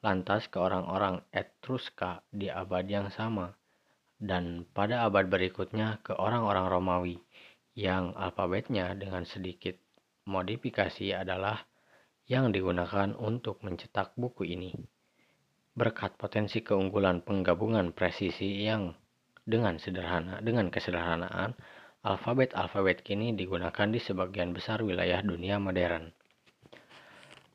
lantas ke orang-orang Etruska di abad yang sama, dan pada abad berikutnya ke orang-orang Romawi yang alfabetnya dengan sedikit modifikasi adalah yang digunakan untuk mencetak buku ini berkat potensi keunggulan penggabungan presisi yang dengan sederhana dengan kesederhanaan alfabet-alfabet kini digunakan di sebagian besar wilayah dunia modern.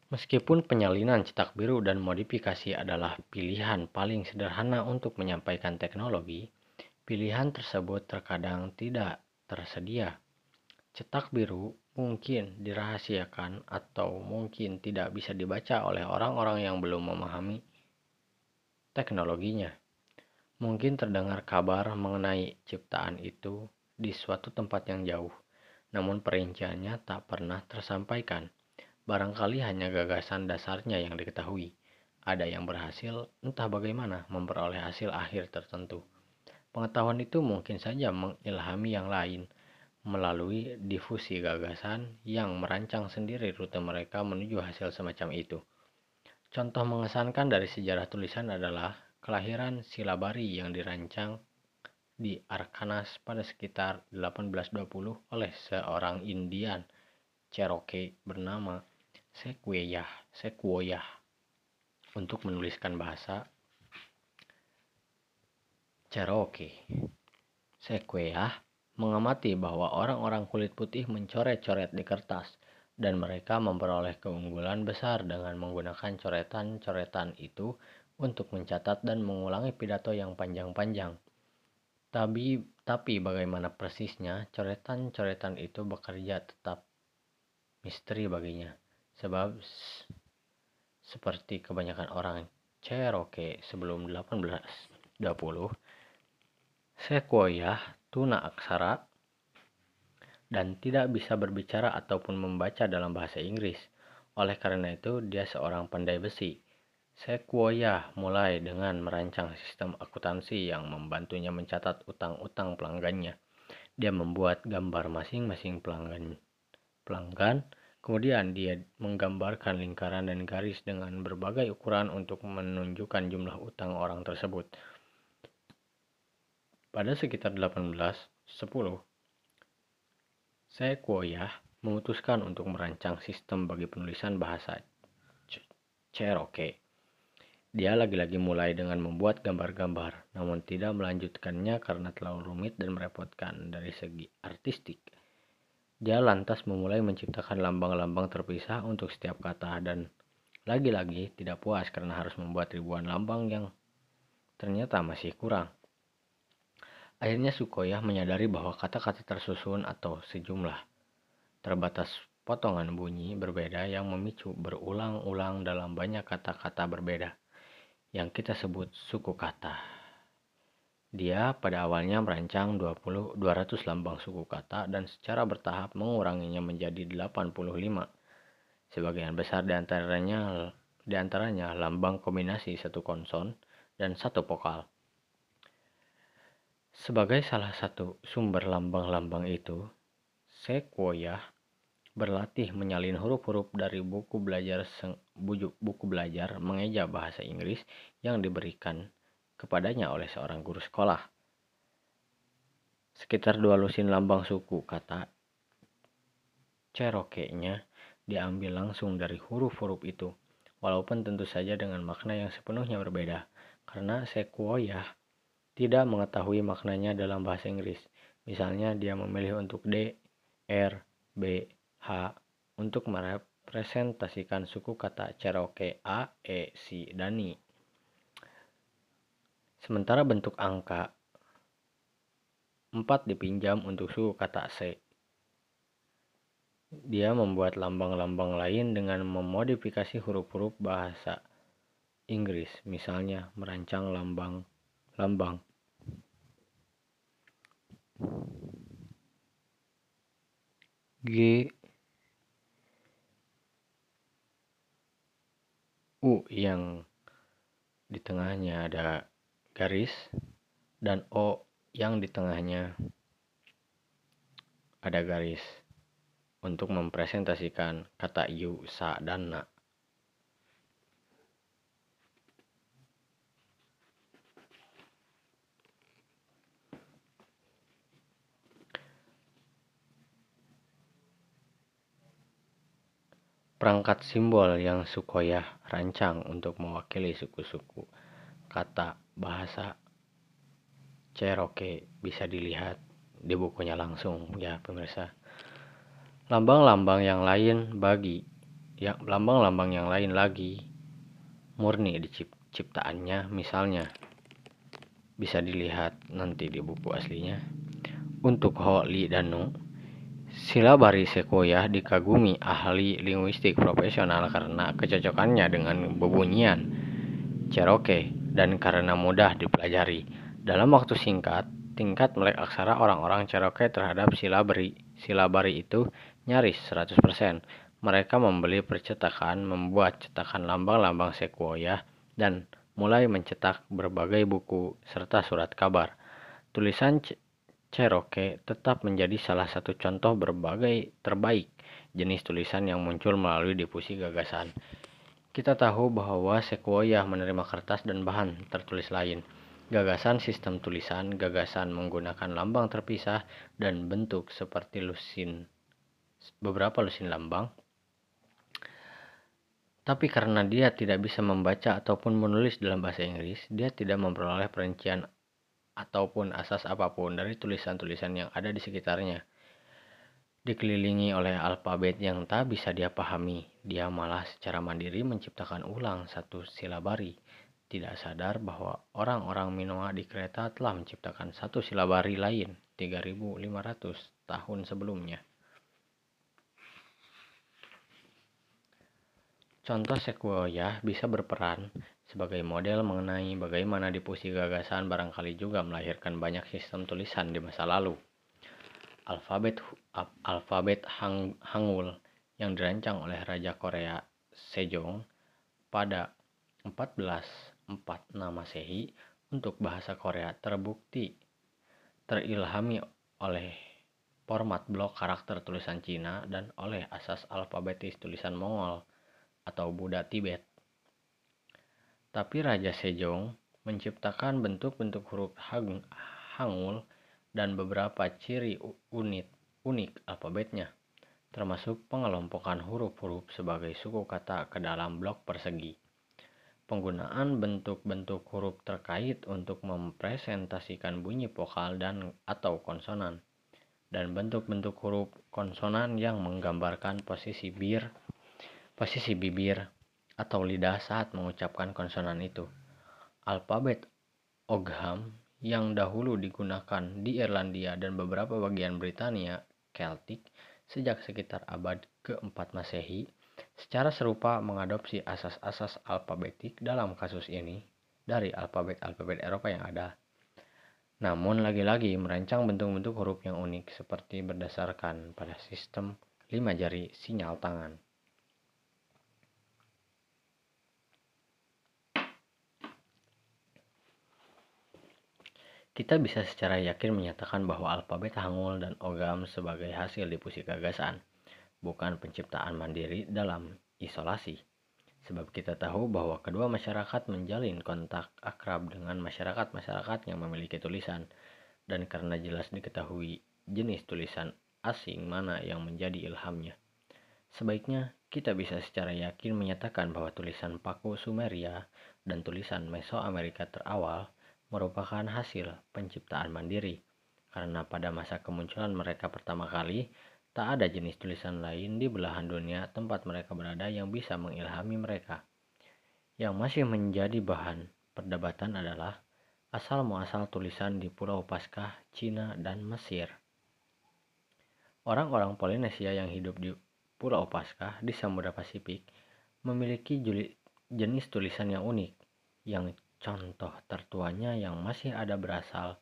Meskipun penyalinan cetak biru dan modifikasi adalah pilihan paling sederhana untuk menyampaikan teknologi, pilihan tersebut terkadang tidak tersedia. Cetak biru mungkin dirahasiakan atau mungkin tidak bisa dibaca oleh orang-orang yang belum memahami teknologinya. Mungkin terdengar kabar mengenai ciptaan itu di suatu tempat yang jauh, namun perinciannya tak pernah tersampaikan. Barangkali hanya gagasan dasarnya yang diketahui. Ada yang berhasil, entah bagaimana, memperoleh hasil akhir tertentu. Pengetahuan itu mungkin saja mengilhami yang lain melalui difusi gagasan yang merancang sendiri rute mereka menuju hasil semacam itu. Contoh mengesankan dari sejarah tulisan adalah kelahiran silabari yang dirancang di Arkansas pada sekitar 1820 oleh seorang Indian Cherokee bernama Sequoyah, Sequoyah untuk menuliskan bahasa Cherokee. Sequoyah mengamati bahwa orang-orang kulit putih mencoret-coret di kertas dan mereka memperoleh keunggulan besar dengan menggunakan coretan-coretan itu untuk mencatat dan mengulangi pidato yang panjang-panjang. Tapi, tapi bagaimana persisnya coretan-coretan itu bekerja tetap misteri baginya. Sebab seperti kebanyakan orang Cherokee sebelum 1820, Sequoia tuna aksara dan tidak bisa berbicara ataupun membaca dalam bahasa Inggris. Oleh karena itu, dia seorang pandai besi. Sequoia mulai dengan merancang sistem akuntansi yang membantunya mencatat utang-utang pelanggannya. Dia membuat gambar masing-masing pelanggan. Pelanggan, kemudian dia menggambarkan lingkaran dan garis dengan berbagai ukuran untuk menunjukkan jumlah utang orang tersebut. Pada sekitar 1810, Sequoia memutuskan untuk merancang sistem bagi penulisan bahasa Cherokee. Dia lagi-lagi mulai dengan membuat gambar-gambar, namun tidak melanjutkannya karena terlalu rumit dan merepotkan dari segi artistik. Dia lantas memulai menciptakan lambang-lambang terpisah untuk setiap kata dan Lagi-lagi tidak puas karena harus membuat ribuan lambang yang ternyata masih kurang. Akhirnya Sukoya menyadari bahwa kata-kata tersusun atau sejumlah terbatas potongan bunyi berbeda yang memicu berulang-ulang dalam banyak kata-kata berbeda yang kita sebut suku kata. Dia pada awalnya merancang 20 200 lambang suku kata dan secara bertahap menguranginya menjadi 85 Sebagian besar di antaranya, di antaranya lambang kombinasi satu konson dan satu vokal. Sebagai salah satu sumber lambang-lambang itu, Sequoia berlatih menyalin huruf-huruf dari buku belajar buku belajar mengeja bahasa Inggris yang diberikan kepadanya oleh seorang guru sekolah. Sekitar dua lusin lambang suku kata Cherokee-nya diambil langsung dari huruf-huruf itu, walaupun tentu saja dengan makna yang sepenuhnya berbeda, karena Sequoia tidak mengetahui maknanya dalam bahasa Inggris. Misalnya dia memilih untuk D, R, B, H untuk merepresentasikan suku kata Cherokee A, E, C, dan I. Sementara bentuk angka 4 dipinjam untuk suku kata C. Dia membuat lambang-lambang lain dengan memodifikasi huruf-huruf bahasa Inggris, misalnya merancang lambang-lambang G U yang di tengahnya ada garis dan O yang di tengahnya ada garis untuk mempresentasikan kata yu, sa, dan na. Perangkat simbol yang Sukoya rancang untuk mewakili suku-suku kata bahasa Cherokee bisa dilihat di bukunya langsung ya pemirsa. Lambang-lambang yang lain bagi ya lambang-lambang yang lain lagi murni diciptaannya misalnya bisa dilihat nanti di buku aslinya. Untuk Ho Li Danu, silabari Sequoia dikagumi ahli linguistik profesional karena kecocokannya dengan bebunyian Cherokee dan karena mudah dipelajari. Dalam waktu singkat, tingkat melek aksara orang-orang Cherokee terhadap silabari silabari itu nyaris 100%. Mereka membeli percetakan, membuat cetakan lambang-lambang Sequoia, dan mulai mencetak berbagai buku serta surat kabar. Tulisan Cherokee tetap menjadi salah satu contoh berbagai terbaik jenis tulisan yang muncul melalui difusi gagasan. Kita tahu bahwa Sequoia menerima kertas dan bahan tertulis lain. Gagasan sistem tulisan, gagasan menggunakan lambang terpisah, dan bentuk seperti lusin beberapa lusin lambang. Tapi karena dia tidak bisa membaca ataupun menulis dalam bahasa Inggris, dia tidak memperoleh perincian ataupun asas apa pun dari tulisan-tulisan yang ada di sekitarnya. Dikelilingi oleh alfabet yang tak bisa dia pahami, dia malah secara mandiri menciptakan ulang satu silabari. Tidak sadar bahwa orang-orang Minoa di kereta telah menciptakan satu silabari lain 3500 tahun sebelumnya. Contoh Sequoia bisa berperan sebagai model mengenai bagaimana difusi gagasan barangkali juga melahirkan banyak sistem tulisan di masa lalu. Alfabet alfabet Hang, Hangul yang dirancang oleh Raja Korea Sejong pada 1446 Masehi untuk bahasa Korea terbukti terilhami oleh format blok karakter tulisan Cina dan oleh asas alfabetis tulisan Mongol atau Buddha Tibet. Tapi Raja Sejong menciptakan bentuk-bentuk huruf Hangul dan beberapa ciri unit unik alfabetnya, termasuk pengelompokan huruf-huruf sebagai suku kata ke dalam blok persegi. Penggunaan bentuk-bentuk huruf terkait untuk mempresentasikan bunyi vokal dan atau konsonan dan bentuk-bentuk huruf konsonan yang menggambarkan posisi bir posisi bibir atau lidah saat mengucapkan konsonan itu. Alfabet Ogham yang dahulu digunakan di Irlandia dan beberapa bagian Britania Celtic sejak sekitar abad ke-4 Masehi, secara serupa mengadopsi asas-asas alfabetik dalam kasus ini dari alfabet-alfabet Eropa yang ada. Namun lagi-lagi merancang bentuk-bentuk huruf yang unik seperti berdasarkan pada sistem lima jari sinyal tangan. Kita bisa secara yakin menyatakan bahwa alfabet Hangul dan Ogam sebagai hasil difusi gagasan, bukan penciptaan mandiri dalam isolasi. Sebab kita tahu bahwa kedua masyarakat menjalin kontak akrab dengan masyarakat-masyarakat yang memiliki tulisan, dan karena jelas diketahui jenis tulisan asing mana yang menjadi ilhamnya. Sebaiknya kita bisa secara yakin menyatakan bahwa tulisan Paku Sumeria dan tulisan Mesoamerika terawal – merupakan hasil penciptaan mandiri, karena pada masa kemunculan mereka pertama kali, tak ada jenis tulisan lain di belahan dunia tempat mereka berada yang bisa mengilhami mereka. Yang masih menjadi bahan perdebatan adalah asal-muasal tulisan di Pulau Paskah, Cina, dan Mesir. Orang-orang Polinesia yang hidup di Pulau Paskah di Samudra Pasifik memiliki jenis tulisan yang unik, yang Contoh tertuanya yang masih ada berasal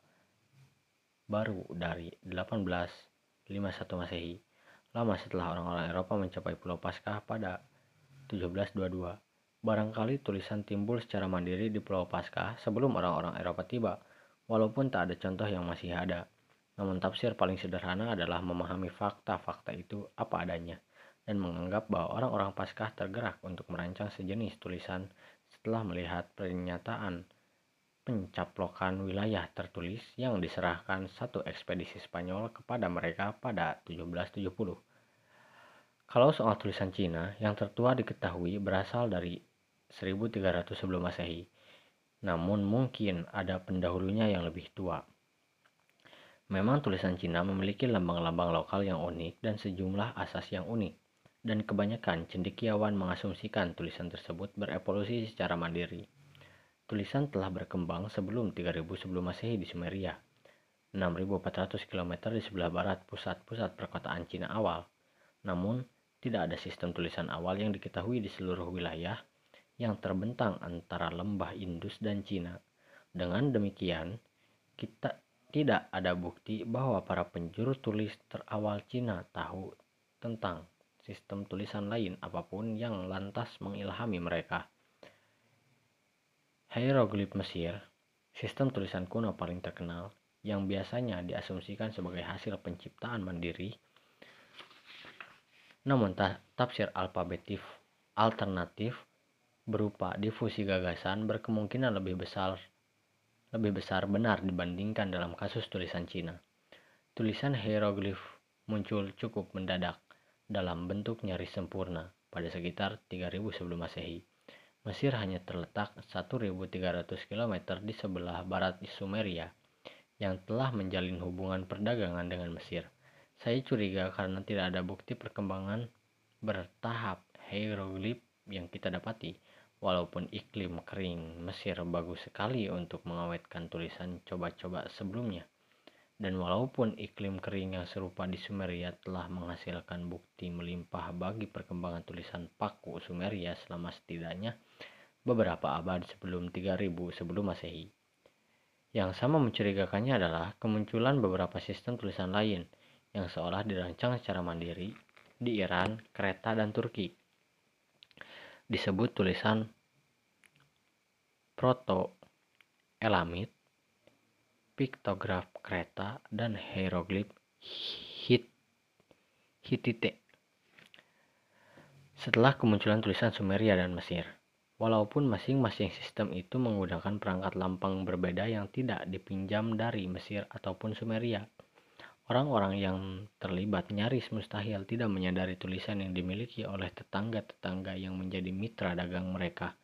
baru dari 1851 Masehi, lama setelah orang-orang Eropa mencapai Pulau Paskah pada 1722. Barangkali tulisan timbul secara mandiri di Pulau Paskah sebelum orang-orang Eropa tiba, walaupun tak ada contoh yang masih ada. Namun tafsir paling sederhana adalah memahami fakta-fakta itu apa adanya dan menganggap bahwa orang-orang Paskah tergerak untuk merancang sejenis tulisan setelah melihat pernyataan pencaplokan wilayah tertulis yang diserahkan satu ekspedisi Spanyol kepada mereka pada 1770. Kalau soal tulisan Cina, yang tertua diketahui berasal dari 1300 sebelum Masehi. Namun mungkin ada pendahulunya yang lebih tua. Memang tulisan Cina memiliki lambang-lambang lokal yang unik dan sejumlah asas yang unik dan kebanyakan cendekiawan mengasumsikan tulisan tersebut berevolusi secara mandiri. Tulisan telah berkembang sebelum 3000 sebelum Masehi di Sumeria, 6400 km di sebelah barat pusat-pusat perkotaan Cina awal. Namun, tidak ada sistem tulisan awal yang diketahui di seluruh wilayah yang terbentang antara lembah Indus dan Cina. Dengan demikian, kita tidak ada bukti bahwa para penjuru tulis terawal Cina tahu tentang sistem tulisan lain apa pun yang lantas mengilhami mereka. Hieroglif Mesir, sistem tulisan kuno paling terkenal yang biasanya diasumsikan sebagai hasil penciptaan mandiri, namun tafsir alfabetif alternatif berupa difusi gagasan berkemungkinan lebih besar lebih besar benar dibandingkan dalam kasus tulisan Cina. Tulisan hieroglif muncul cukup mendadak dalam bentuk nyaris sempurna pada sekitar 3000 sebelum Masehi. Mesir hanya terletak 1300 km di sebelah barat Sumeria yang telah menjalin hubungan perdagangan dengan Mesir. Saya curiga karena tidak ada bukti perkembangan bertahap hieroglif yang kita dapati. Walaupun iklim kering Mesir bagus sekali untuk mengawetkan tulisan coba-coba sebelumnya. Dan walaupun iklim kering yang serupa di Sumeria telah menghasilkan bukti melimpah bagi perkembangan tulisan paku Sumeria selama setidaknya beberapa abad sebelum 3000 sebelum Masehi. Yang sama mencurigakannya adalah kemunculan beberapa sistem tulisan lain yang seolah dirancang secara mandiri di Iran, Kreta, dan Turki. Disebut tulisan Proto-Elamit piktograf Kreta, dan hieroglif Hit Hittite. Setelah kemunculan tulisan Sumeria dan Mesir, walaupun masing-masing sistem itu menggunakan perangkat lampang berbeda yang tidak dipinjam dari Mesir ataupun Sumeria, orang-orang yang terlibat nyaris mustahil tidak menyadari tulisan yang dimiliki oleh tetangga-tetangga yang menjadi mitra dagang mereka.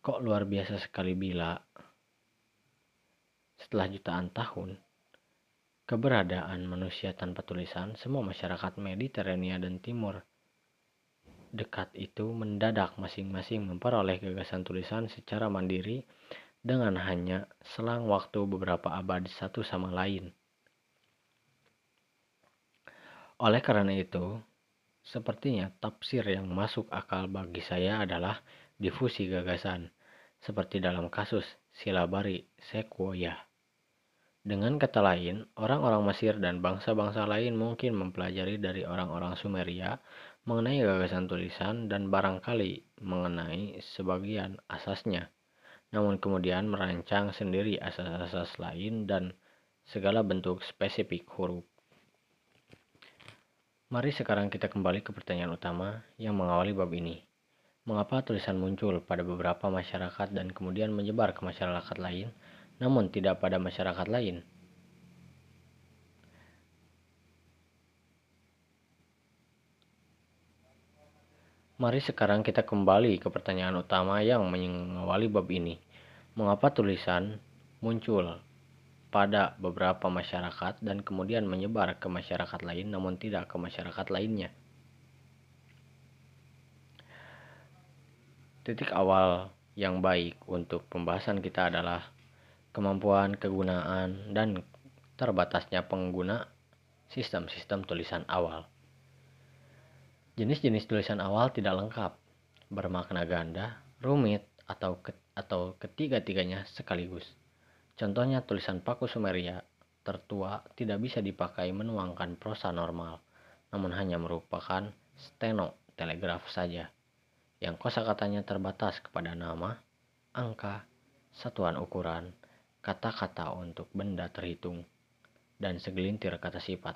Kok luar biasa sekali bila setelah jutaan tahun, keberadaan manusia tanpa tulisan, semua masyarakat Mediterania dan Timur dekat itu mendadak masing-masing memperoleh gagasan tulisan secara mandiri dengan hanya selang waktu beberapa abad satu sama lain. Oleh karena itu, sepertinya tafsir yang masuk akal bagi saya adalah difusi gagasan, seperti dalam kasus silabari Sequoia. Dengan kata lain, orang-orang Mesir dan bangsa-bangsa lain mungkin mempelajari dari orang-orang Sumeria mengenai gagasan tulisan dan barangkali mengenai sebagian asasnya, namun kemudian merancang sendiri asas-asas lain dan segala bentuk spesifik huruf. Mari sekarang kita kembali ke pertanyaan utama yang mengawali bab ini. Mengapa tulisan muncul pada beberapa masyarakat dan kemudian menyebar ke masyarakat lain? Namun tidak pada masyarakat lain. Mari sekarang kita kembali ke pertanyaan utama yang mengawali bab ini. Mengapa tulisan muncul pada beberapa masyarakat dan kemudian menyebar ke masyarakat lain namun tidak ke masyarakat lainnya? Titik awal yang baik untuk pembahasan kita adalah kemampuan kegunaan, dan terbatasnya pengguna sistem-sistem tulisan awal. Jenis-jenis tulisan awal tidak lengkap, bermakna ganda, rumit, atau ke, atau ketiga-tiganya sekaligus. Contohnya tulisan Paku Sumeria tertua tidak bisa dipakai menuangkan prosa normal, namun hanya merupakan steno telegraf saja, yang kosakatanya terbatas kepada nama, angka, satuan ukuran, kata-kata untuk benda terhitung, dan segelintir kata sifat.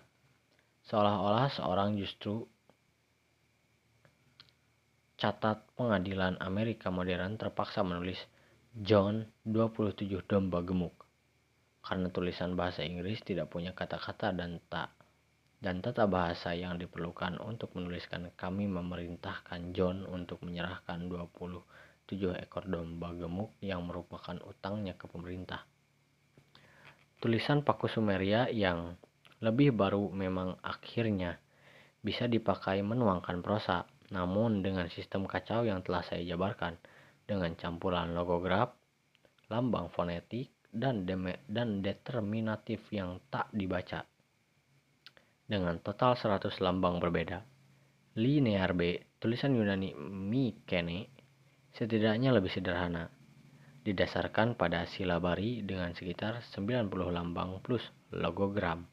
Seolah-olah seorang justru catat pengadilan Amerika modern terpaksa menulis John 27 domba gemuk karena tulisan bahasa Inggris tidak punya kata-kata dan tak dan tata bahasa yang diperlukan untuk menuliskan kami memerintahkan John untuk menyerahkan 27 ekor domba gemuk yang merupakan utangnya ke pemerintah. Tulisan Paku Sumeria yang lebih baru memang akhirnya bisa dipakai menuangkan prosa, namun dengan sistem kacau yang telah saya jabarkan, dengan campuran logograf, lambang fonetik, dan, dan determinatif yang tak dibaca. Dengan total 100 lambang berbeda. Linear B, tulisan Yunani Mikene, setidaknya lebih sederhana, didasarkan pada silabari dengan sekitar 90 lambang plus logogram.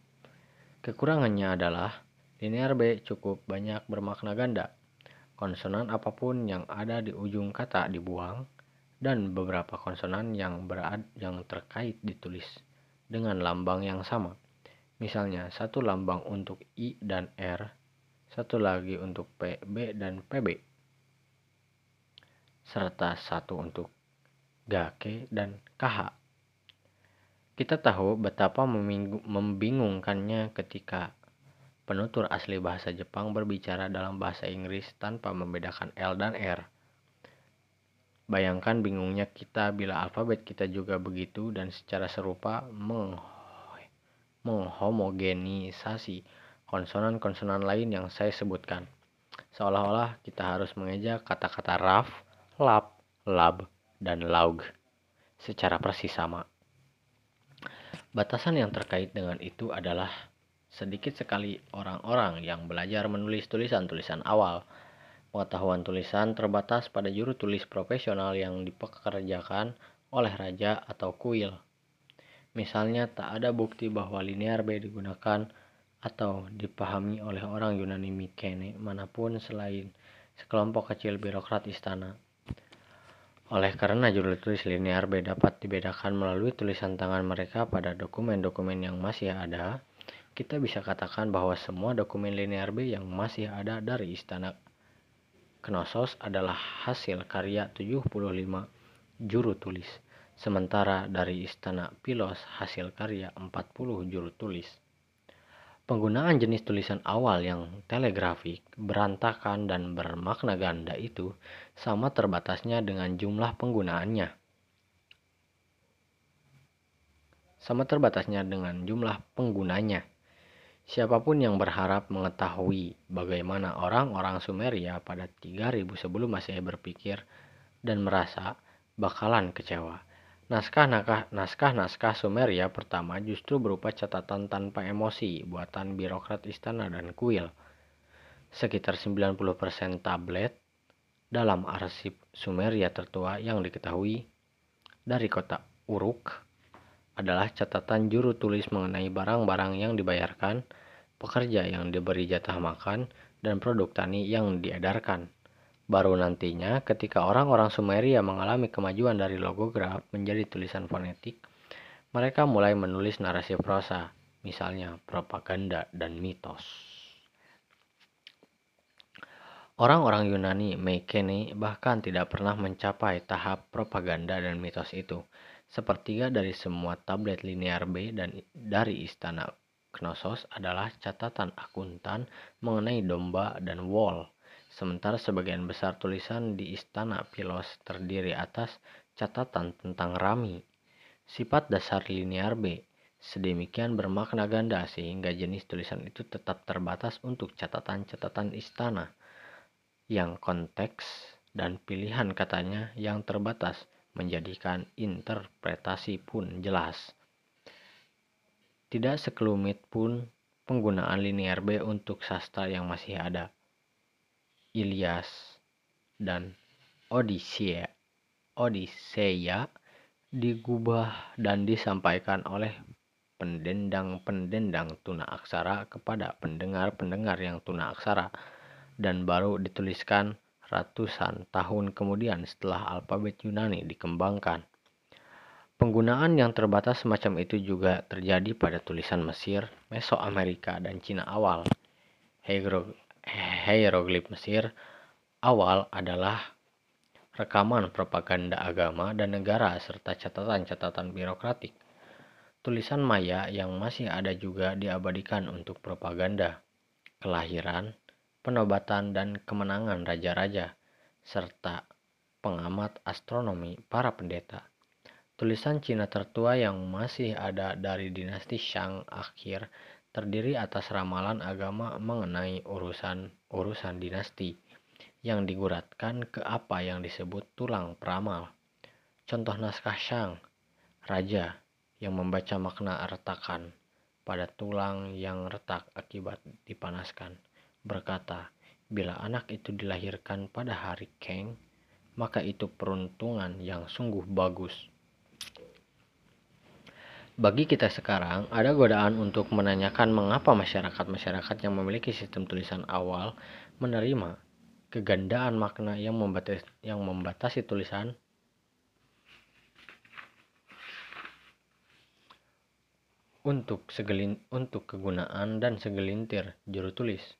Kekurangannya adalah linear B cukup banyak bermakna ganda. Konsonan apa pun yang ada di ujung kata dibuang dan beberapa konsonan yang berad yang terkait ditulis dengan lambang yang sama. Misalnya satu lambang untuk I dan R, satu lagi untuk P, B dan PB, serta satu untuk Gake, dan KH. Kita tahu betapa membingungkannya ketika penutur asli bahasa Jepang berbicara dalam bahasa Inggris tanpa membedakan L dan R. Bayangkan bingungnya kita bila alfabet kita juga begitu dan secara serupa meng menghomogenisasi konsonan-konsonan lain yang saya sebutkan. Seolah-olah kita harus mengeja kata-kata raf, lap, lab, dan laug secara persis sama. Batasan yang terkait dengan itu adalah sedikit sekali orang-orang yang belajar menulis tulisan-tulisan awal. Pengetahuan tulisan terbatas pada juru tulis profesional yang dipekerjakan oleh raja atau kuil. Misalnya tak ada bukti bahwa linear B digunakan atau dipahami oleh orang Yunani Mikene mana pun selain sekelompok kecil birokrat istana. Oleh karena judul tulis linear B dapat dibedakan melalui tulisan tangan mereka pada dokumen-dokumen yang masih ada, kita bisa katakan bahwa semua dokumen linear B yang masih ada dari istana Knossos adalah hasil karya 75 juru tulis, sementara dari istana Pilos hasil karya 40 juru tulis. Penggunaan jenis tulisan awal yang telegrafik, berantakan, dan bermakna ganda itu sama terbatasnya dengan jumlah penggunaannya. Sama terbatasnya dengan jumlah penggunanya. Siapa pun yang berharap mengetahui bagaimana orang-orang Sumeria pada 3000 sebelum Masehi berpikir dan merasa bakalan kecewa. Naskah-naskah Sumeria pertama justru berupa catatan tanpa emosi buatan birokrat istana dan kuil. Sekitar 90% tablet dalam arsip Sumeria tertua yang diketahui dari kota Uruk adalah catatan juru tulis mengenai barang-barang yang dibayarkan, pekerja yang diberi jatah makan, dan produk tani yang diedarkan. Baru nantinya, ketika orang-orang Sumeria mengalami kemajuan dari logograf menjadi tulisan fonetik, mereka mulai menulis narasi prosa, misalnya propaganda dan mitos. Orang-orang Yunani Mekene bahkan tidak pernah mencapai tahap propaganda dan mitos itu. Sepertiga dari semua tablet linear B dan dari istana Knossos adalah catatan akuntan mengenai domba dan wall sementara sebagian besar tulisan di istana Pilos terdiri atas catatan tentang Rami. Sifat dasar linear B sedemikian bermakna ganda sehingga jenis tulisan itu tetap terbatas untuk catatan-catatan istana yang konteks dan pilihan katanya yang terbatas menjadikan interpretasi pun jelas. Tidak sekelumit pun penggunaan linear B untuk sastra yang masih ada. Ilyas dan Odisea, Odisea digubah dan disampaikan oleh pendendang-pendendang tuna aksara kepada pendengar-pendengar yang tuna aksara dan baru dituliskan ratusan tahun kemudian setelah alfabet Yunani dikembangkan. Penggunaan yang terbatas semacam itu juga terjadi pada tulisan Mesir, Mesoamerika, dan Cina awal hieroglif Mesir awal adalah rekaman propaganda agama dan negara serta catatan-catatan birokratik. Tulisan Maya yang masih ada juga diabadikan untuk propaganda, kelahiran, penobatan dan kemenangan raja-raja, serta pengamat astronomi para pendeta. Tulisan Cina tertua yang masih ada dari dinasti Shang akhir terdiri atas ramalan agama mengenai urusan-urusan dinasti yang diguratkan ke apa yang disebut tulang peramal. Contoh naskah Shang, raja yang membaca makna retakan pada tulang yang retak akibat dipanaskan, berkata, bila anak itu dilahirkan pada hari Keng, maka itu peruntungan yang sungguh bagus. Bagi kita sekarang, ada godaan untuk menanyakan mengapa masyarakat-masyarakat yang memiliki sistem tulisan awal menerima kegandaan makna yang membatasi, yang membatasi tulisan untuk segelin, untuk kegunaan dan segelintir juru tulis.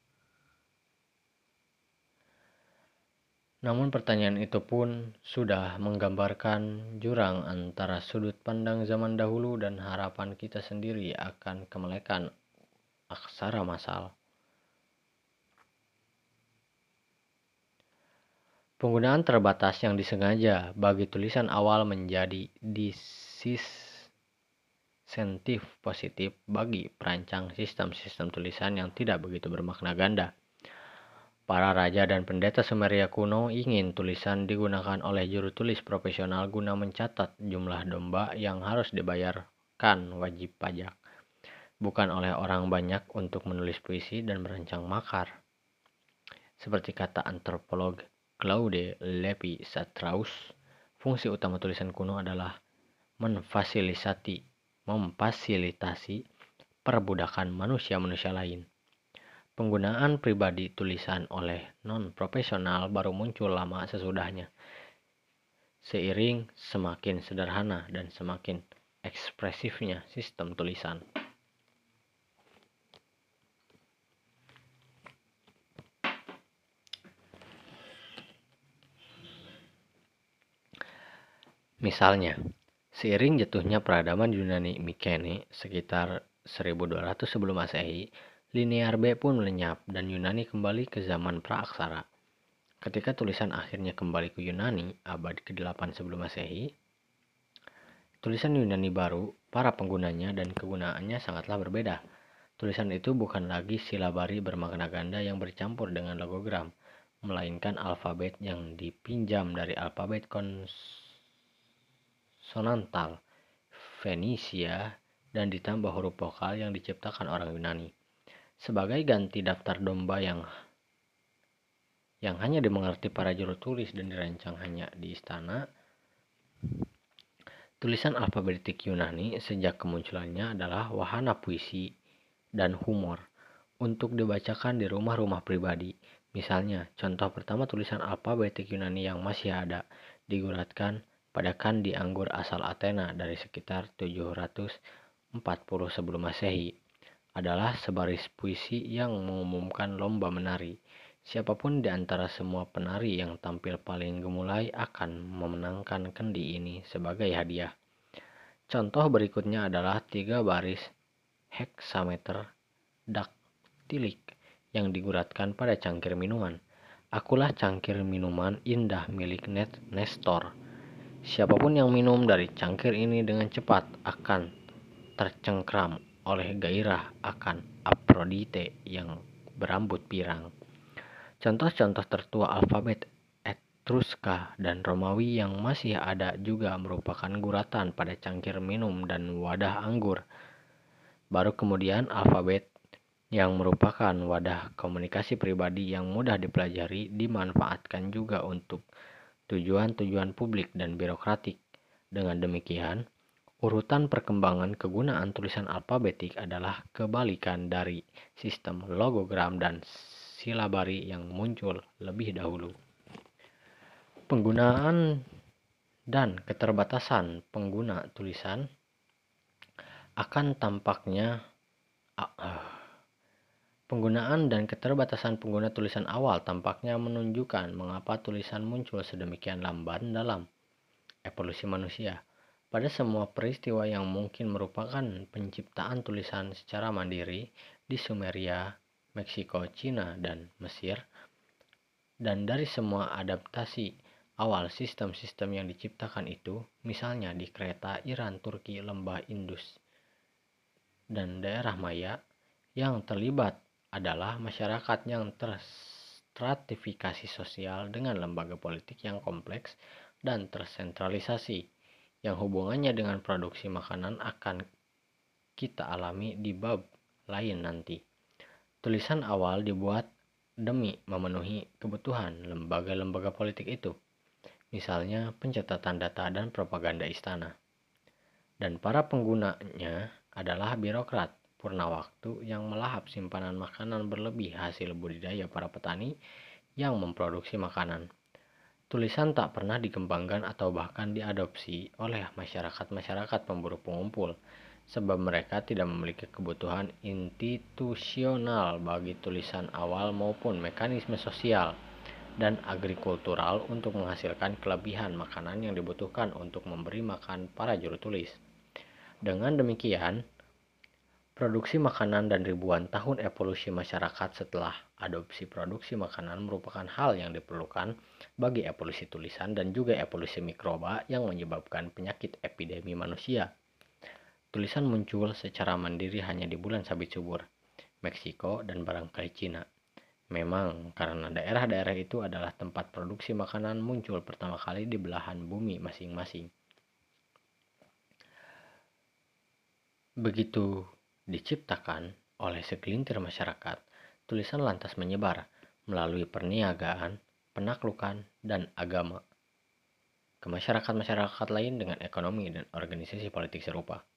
Namun pertanyaan itu pun sudah menggambarkan jurang antara sudut pandang zaman dahulu dan harapan kita sendiri akan kemelekan aksara masal. Penggunaan terbatas yang disengaja bagi tulisan awal menjadi disinsentif positif bagi perancang sistem-sistem tulisan yang tidak begitu bermakna ganda. Para raja dan pendeta Sumeria kuno ingin tulisan digunakan oleh juru tulis profesional guna mencatat jumlah domba yang harus dibayarkan wajib pajak, bukan oleh orang banyak untuk menulis puisi dan merancang makar. Seperti kata antropolog Claude Levi Strauss, fungsi utama tulisan kuno adalah memfasilitasi, memfasilitasi perbudakan manusia-manusia lain. Penggunaan pribadi tulisan oleh non-profesional baru muncul lama sesudahnya. Seiring semakin sederhana dan semakin ekspresifnya sistem tulisan. Misalnya, seiring jatuhnya peradaban Yunani Mikene sekitar 1200 sebelum Masehi, Linear B pun lenyap dan Yunani kembali ke zaman praaksara. Ketika tulisan akhirnya kembali ke Yunani abad ke-8 sebelum Masehi, tulisan Yunani baru, para penggunanya dan kegunaannya sangatlah berbeda. Tulisan itu bukan lagi silabari bermakna ganda yang bercampur dengan logogram, melainkan alfabet yang dipinjam dari alfabet konsonantal Fenisia dan ditambah huruf vokal yang diciptakan orang Yunani. Sebagai ganti daftar domba yang yang hanya dimengerti para juru tulis dan dirancang hanya di istana, tulisan alfabetik Yunani sejak kemunculannya adalah wahana puisi dan humor untuk dibacakan di rumah-rumah pribadi. Misalnya, contoh pertama tulisan alfabetik Yunani yang masih ada diguratkan pada kandi anggur asal Athena dari sekitar 740 sebelum Masehi adalah sebaris puisi yang mengumumkan lomba menari. Siapa pun di antara semua penari yang tampil paling gemulai akan memenangkan kendi ini sebagai hadiah. Contoh berikutnya adalah tiga baris heksameter daktilik yang diguratkan pada cangkir minuman. Akulah cangkir minuman indah milik Nestor. Siapa pun yang minum dari cangkir ini dengan cepat akan tercengkram oleh gairah akan Aphrodite yang berambut pirang. Contoh-contoh tertua alfabet Etruska dan Romawi yang masih ada juga merupakan guratan pada cangkir minum dan wadah anggur. Baru kemudian alfabet yang merupakan wadah komunikasi pribadi yang mudah dipelajari dimanfaatkan juga untuk tujuan-tujuan publik dan birokratik. Dengan demikian, urutan perkembangan kegunaan tulisan alfabetik adalah kebalikan dari sistem logogram dan silabari yang muncul lebih dahulu. Penggunaan dan keterbatasan pengguna tulisan akan tampaknya uh, penggunaan dan keterbatasan pengguna tulisan awal tampaknya menunjukkan mengapa tulisan muncul sedemikian lambat dalam evolusi manusia. Pada semua peristiwa yang mungkin merupakan penciptaan tulisan secara mandiri di Sumeria, Meksiko, Cina, dan Mesir, dan dari semua adaptasi awal sistem-sistem yang diciptakan itu, misalnya di kereta Iran, Turki, lembah Indus, dan daerah Maya yang terlibat adalah masyarakat yang terstratifikasi sosial dengan lembaga politik yang kompleks dan tersentralisasi yang hubungannya dengan produksi makanan akan kita alami di bab lain nanti. Tulisan awal dibuat demi memenuhi kebutuhan lembaga-lembaga politik itu, misalnya pencatatan data dan propaganda istana. Dan para penggunanya adalah birokrat purna waktu yang melahap simpanan makanan berlebih hasil budidaya para petani yang memproduksi makanan. Tulisan tak pernah dikembangkan atau bahkan diadopsi oleh masyarakat-masyarakat pemburu pengumpul, sebab mereka tidak memiliki kebutuhan institusional bagi tulisan awal maupun mekanisme sosial dan agrikultural untuk menghasilkan kelebihan makanan yang dibutuhkan untuk memberi makan para juru tulis. Dengan demikian, produksi makanan dan ribuan tahun evolusi masyarakat setelah adopsi produksi makanan merupakan hal yang diperlukan bagi evolusi tulisan dan juga evolusi mikroba yang menyebabkan penyakit epidemi manusia. Tulisan muncul secara mandiri hanya di bulan sabit subur, Meksiko dan barangkali Cina. Memang karena daerah-daerah itu adalah tempat produksi makanan muncul pertama kali di belahan bumi masing-masing. Begitu diciptakan oleh segelintir masyarakat, tulisan lantas menyebar melalui perniagaan, penaklukan, dan agama ke masyarakat-masyarakat lain dengan ekonomi dan organisasi politik serupa.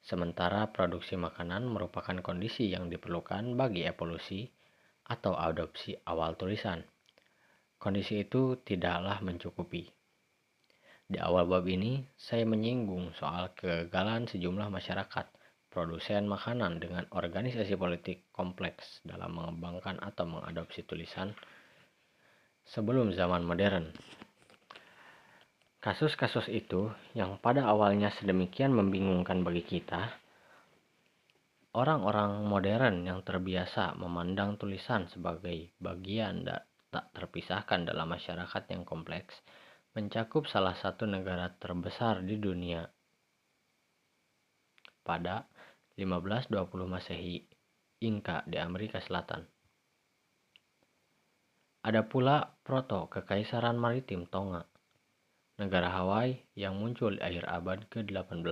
Sementara produksi makanan merupakan kondisi yang diperlukan bagi evolusi atau adopsi awal tulisan. Kondisi itu tidaklah mencukupi. Di awal bab ini, saya menyinggung soal kegagalan sejumlah masyarakat produsen makanan dengan organisasi politik kompleks dalam mengembangkan atau mengadopsi tulisan sebelum zaman modern. Kasus-kasus itu yang pada awalnya sedemikian membingungkan bagi kita, orang-orang modern yang terbiasa memandang tulisan sebagai bagian tak terpisahkan dalam masyarakat yang kompleks, mencakup salah satu negara terbesar di dunia pada 1520 Masehi, Inka di Amerika Selatan. Ada pula Proto Kekaisaran Maritim Tonga, negara Hawaii yang muncul di akhir abad ke-18.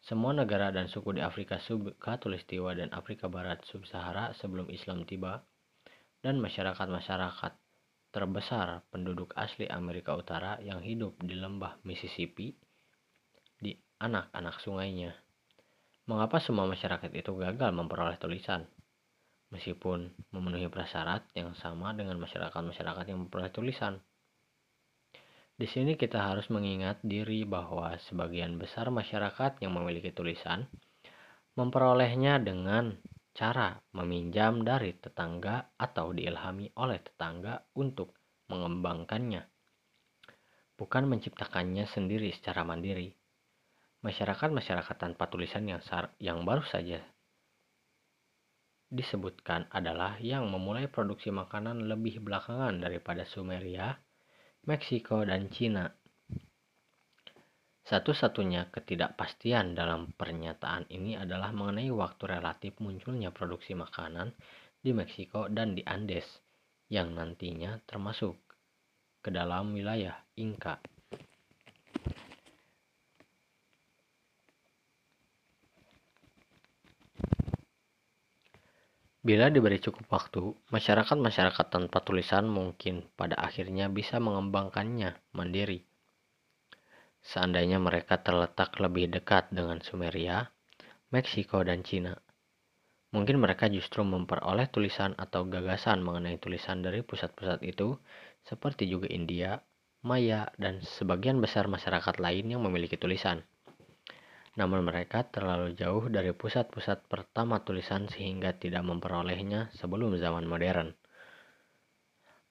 Semua negara dan suku di Afrika Subkatulistiwa dan Afrika Barat Sub-Sahara sebelum Islam tiba, dan masyarakat-masyarakat terbesar penduduk asli Amerika Utara yang hidup di lembah Mississippi di anak-anak sungainya. Mengapa semua masyarakat itu gagal memperoleh tulisan? meskipun memenuhi prasyarat yang sama dengan masyarakat-masyarakat yang memperoleh tulisan. Di sini kita harus mengingat diri bahwa sebagian besar masyarakat yang memiliki tulisan memperolehnya dengan cara meminjam dari tetangga atau diilhami oleh tetangga untuk mengembangkannya, bukan menciptakannya sendiri secara mandiri. Masyarakat-masyarakat tanpa tulisan yang, yang baru saja disebutkan adalah yang memulai produksi makanan lebih belakangan daripada Sumeria, Meksiko, dan Cina. Satu-satunya ketidakpastian dalam pernyataan ini adalah mengenai waktu relatif munculnya produksi makanan di Meksiko dan di Andes, yang nantinya termasuk ke dalam wilayah Inka. Bila diberi cukup waktu, masyarakat-masyarakat tanpa tulisan mungkin pada akhirnya bisa mengembangkannya mandiri. Seandainya mereka terletak lebih dekat dengan Sumeria, Meksiko, dan Cina. Mungkin mereka justru memperoleh tulisan atau gagasan mengenai tulisan dari pusat-pusat itu, seperti juga India, Maya, dan sebagian besar masyarakat lain yang memiliki tulisan namun mereka terlalu jauh dari pusat-pusat pertama tulisan sehingga tidak memperolehnya sebelum zaman modern.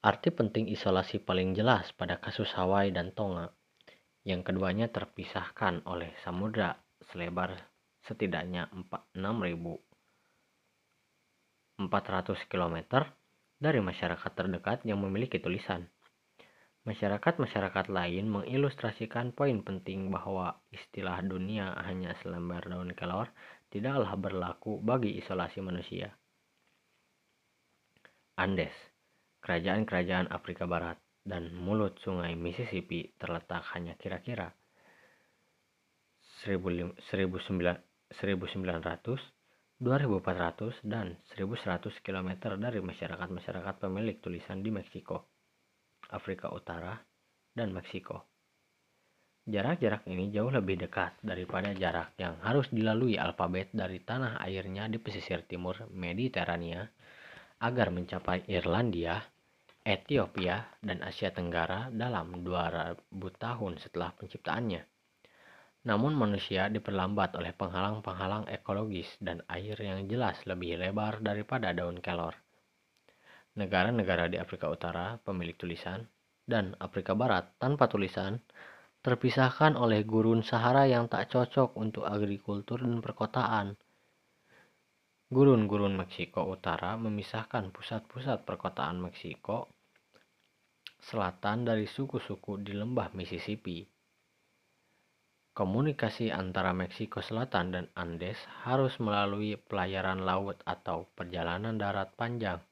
Arti penting isolasi paling jelas pada kasus Hawaii dan Tonga, yang keduanya terpisahkan oleh samudra selebar setidaknya 6.400 km dari masyarakat terdekat yang memiliki tulisan. Masyarakat-masyarakat lain mengilustrasikan poin penting bahwa istilah dunia hanya selembar daun kelor tidaklah berlaku bagi isolasi manusia. Andes, kerajaan-kerajaan Afrika Barat, dan mulut sungai Mississippi terletak hanya kira-kira 1900, 2400, dan 1100 km dari masyarakat-masyarakat pemilik tulisan di Meksiko. Afrika Utara, dan Meksiko. Jarak-jarak ini jauh lebih dekat daripada jarak yang harus dilalui alfabet dari tanah airnya di pesisir timur Mediterania agar mencapai Irlandia, Ethiopia, dan Asia Tenggara dalam 2000 tahun setelah penciptaannya. Namun manusia diperlambat oleh penghalang-penghalang ekologis dan air yang jelas lebih lebar daripada daun kelor. Negara-negara di Afrika Utara pemilik tulisan dan Afrika Barat tanpa tulisan terpisahkan oleh gurun Sahara yang tak cocok untuk agrikultur dan perkotaan. Gurun-gurun Meksiko Utara memisahkan pusat-pusat perkotaan Meksiko Selatan dari suku-suku di lembah Mississippi. Komunikasi antara Meksiko Selatan dan Andes harus melalui pelayaran laut atau perjalanan darat panjang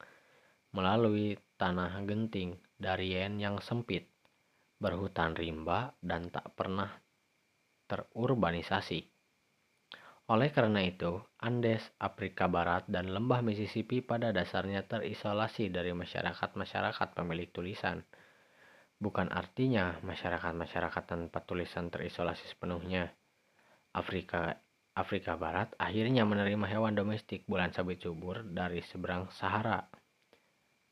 melalui tanah genting darien yang sempit, berhutan rimba, dan tak pernah terurbanisasi. Oleh karena itu, Andes, Afrika Barat, dan lembah Mississippi pada dasarnya terisolasi dari masyarakat-masyarakat pemilik tulisan. Bukan artinya masyarakat-masyarakat tanpa tulisan terisolasi sepenuhnya. Afrika Afrika Barat akhirnya menerima hewan domestik bulan sabit subur dari seberang Sahara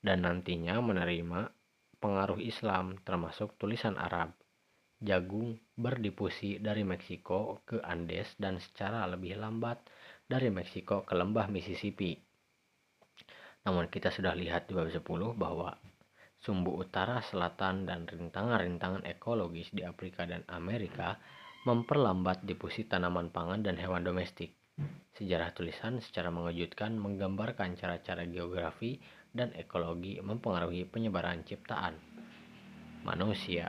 dan nantinya menerima pengaruh Islam termasuk tulisan Arab. Jagung berdifusi dari Meksiko ke Andes dan secara lebih lambat dari Meksiko ke lembah Mississippi. Namun kita sudah lihat di bab 10 bahwa sumbu utara, selatan, dan rintangan-rintangan ekologis di Afrika dan Amerika memperlambat difusi tanaman pangan dan hewan domestik. Sejarah tulisan secara mengejutkan menggambarkan cara-cara geografi dan ekologi mempengaruhi penyebaran ciptaan manusia.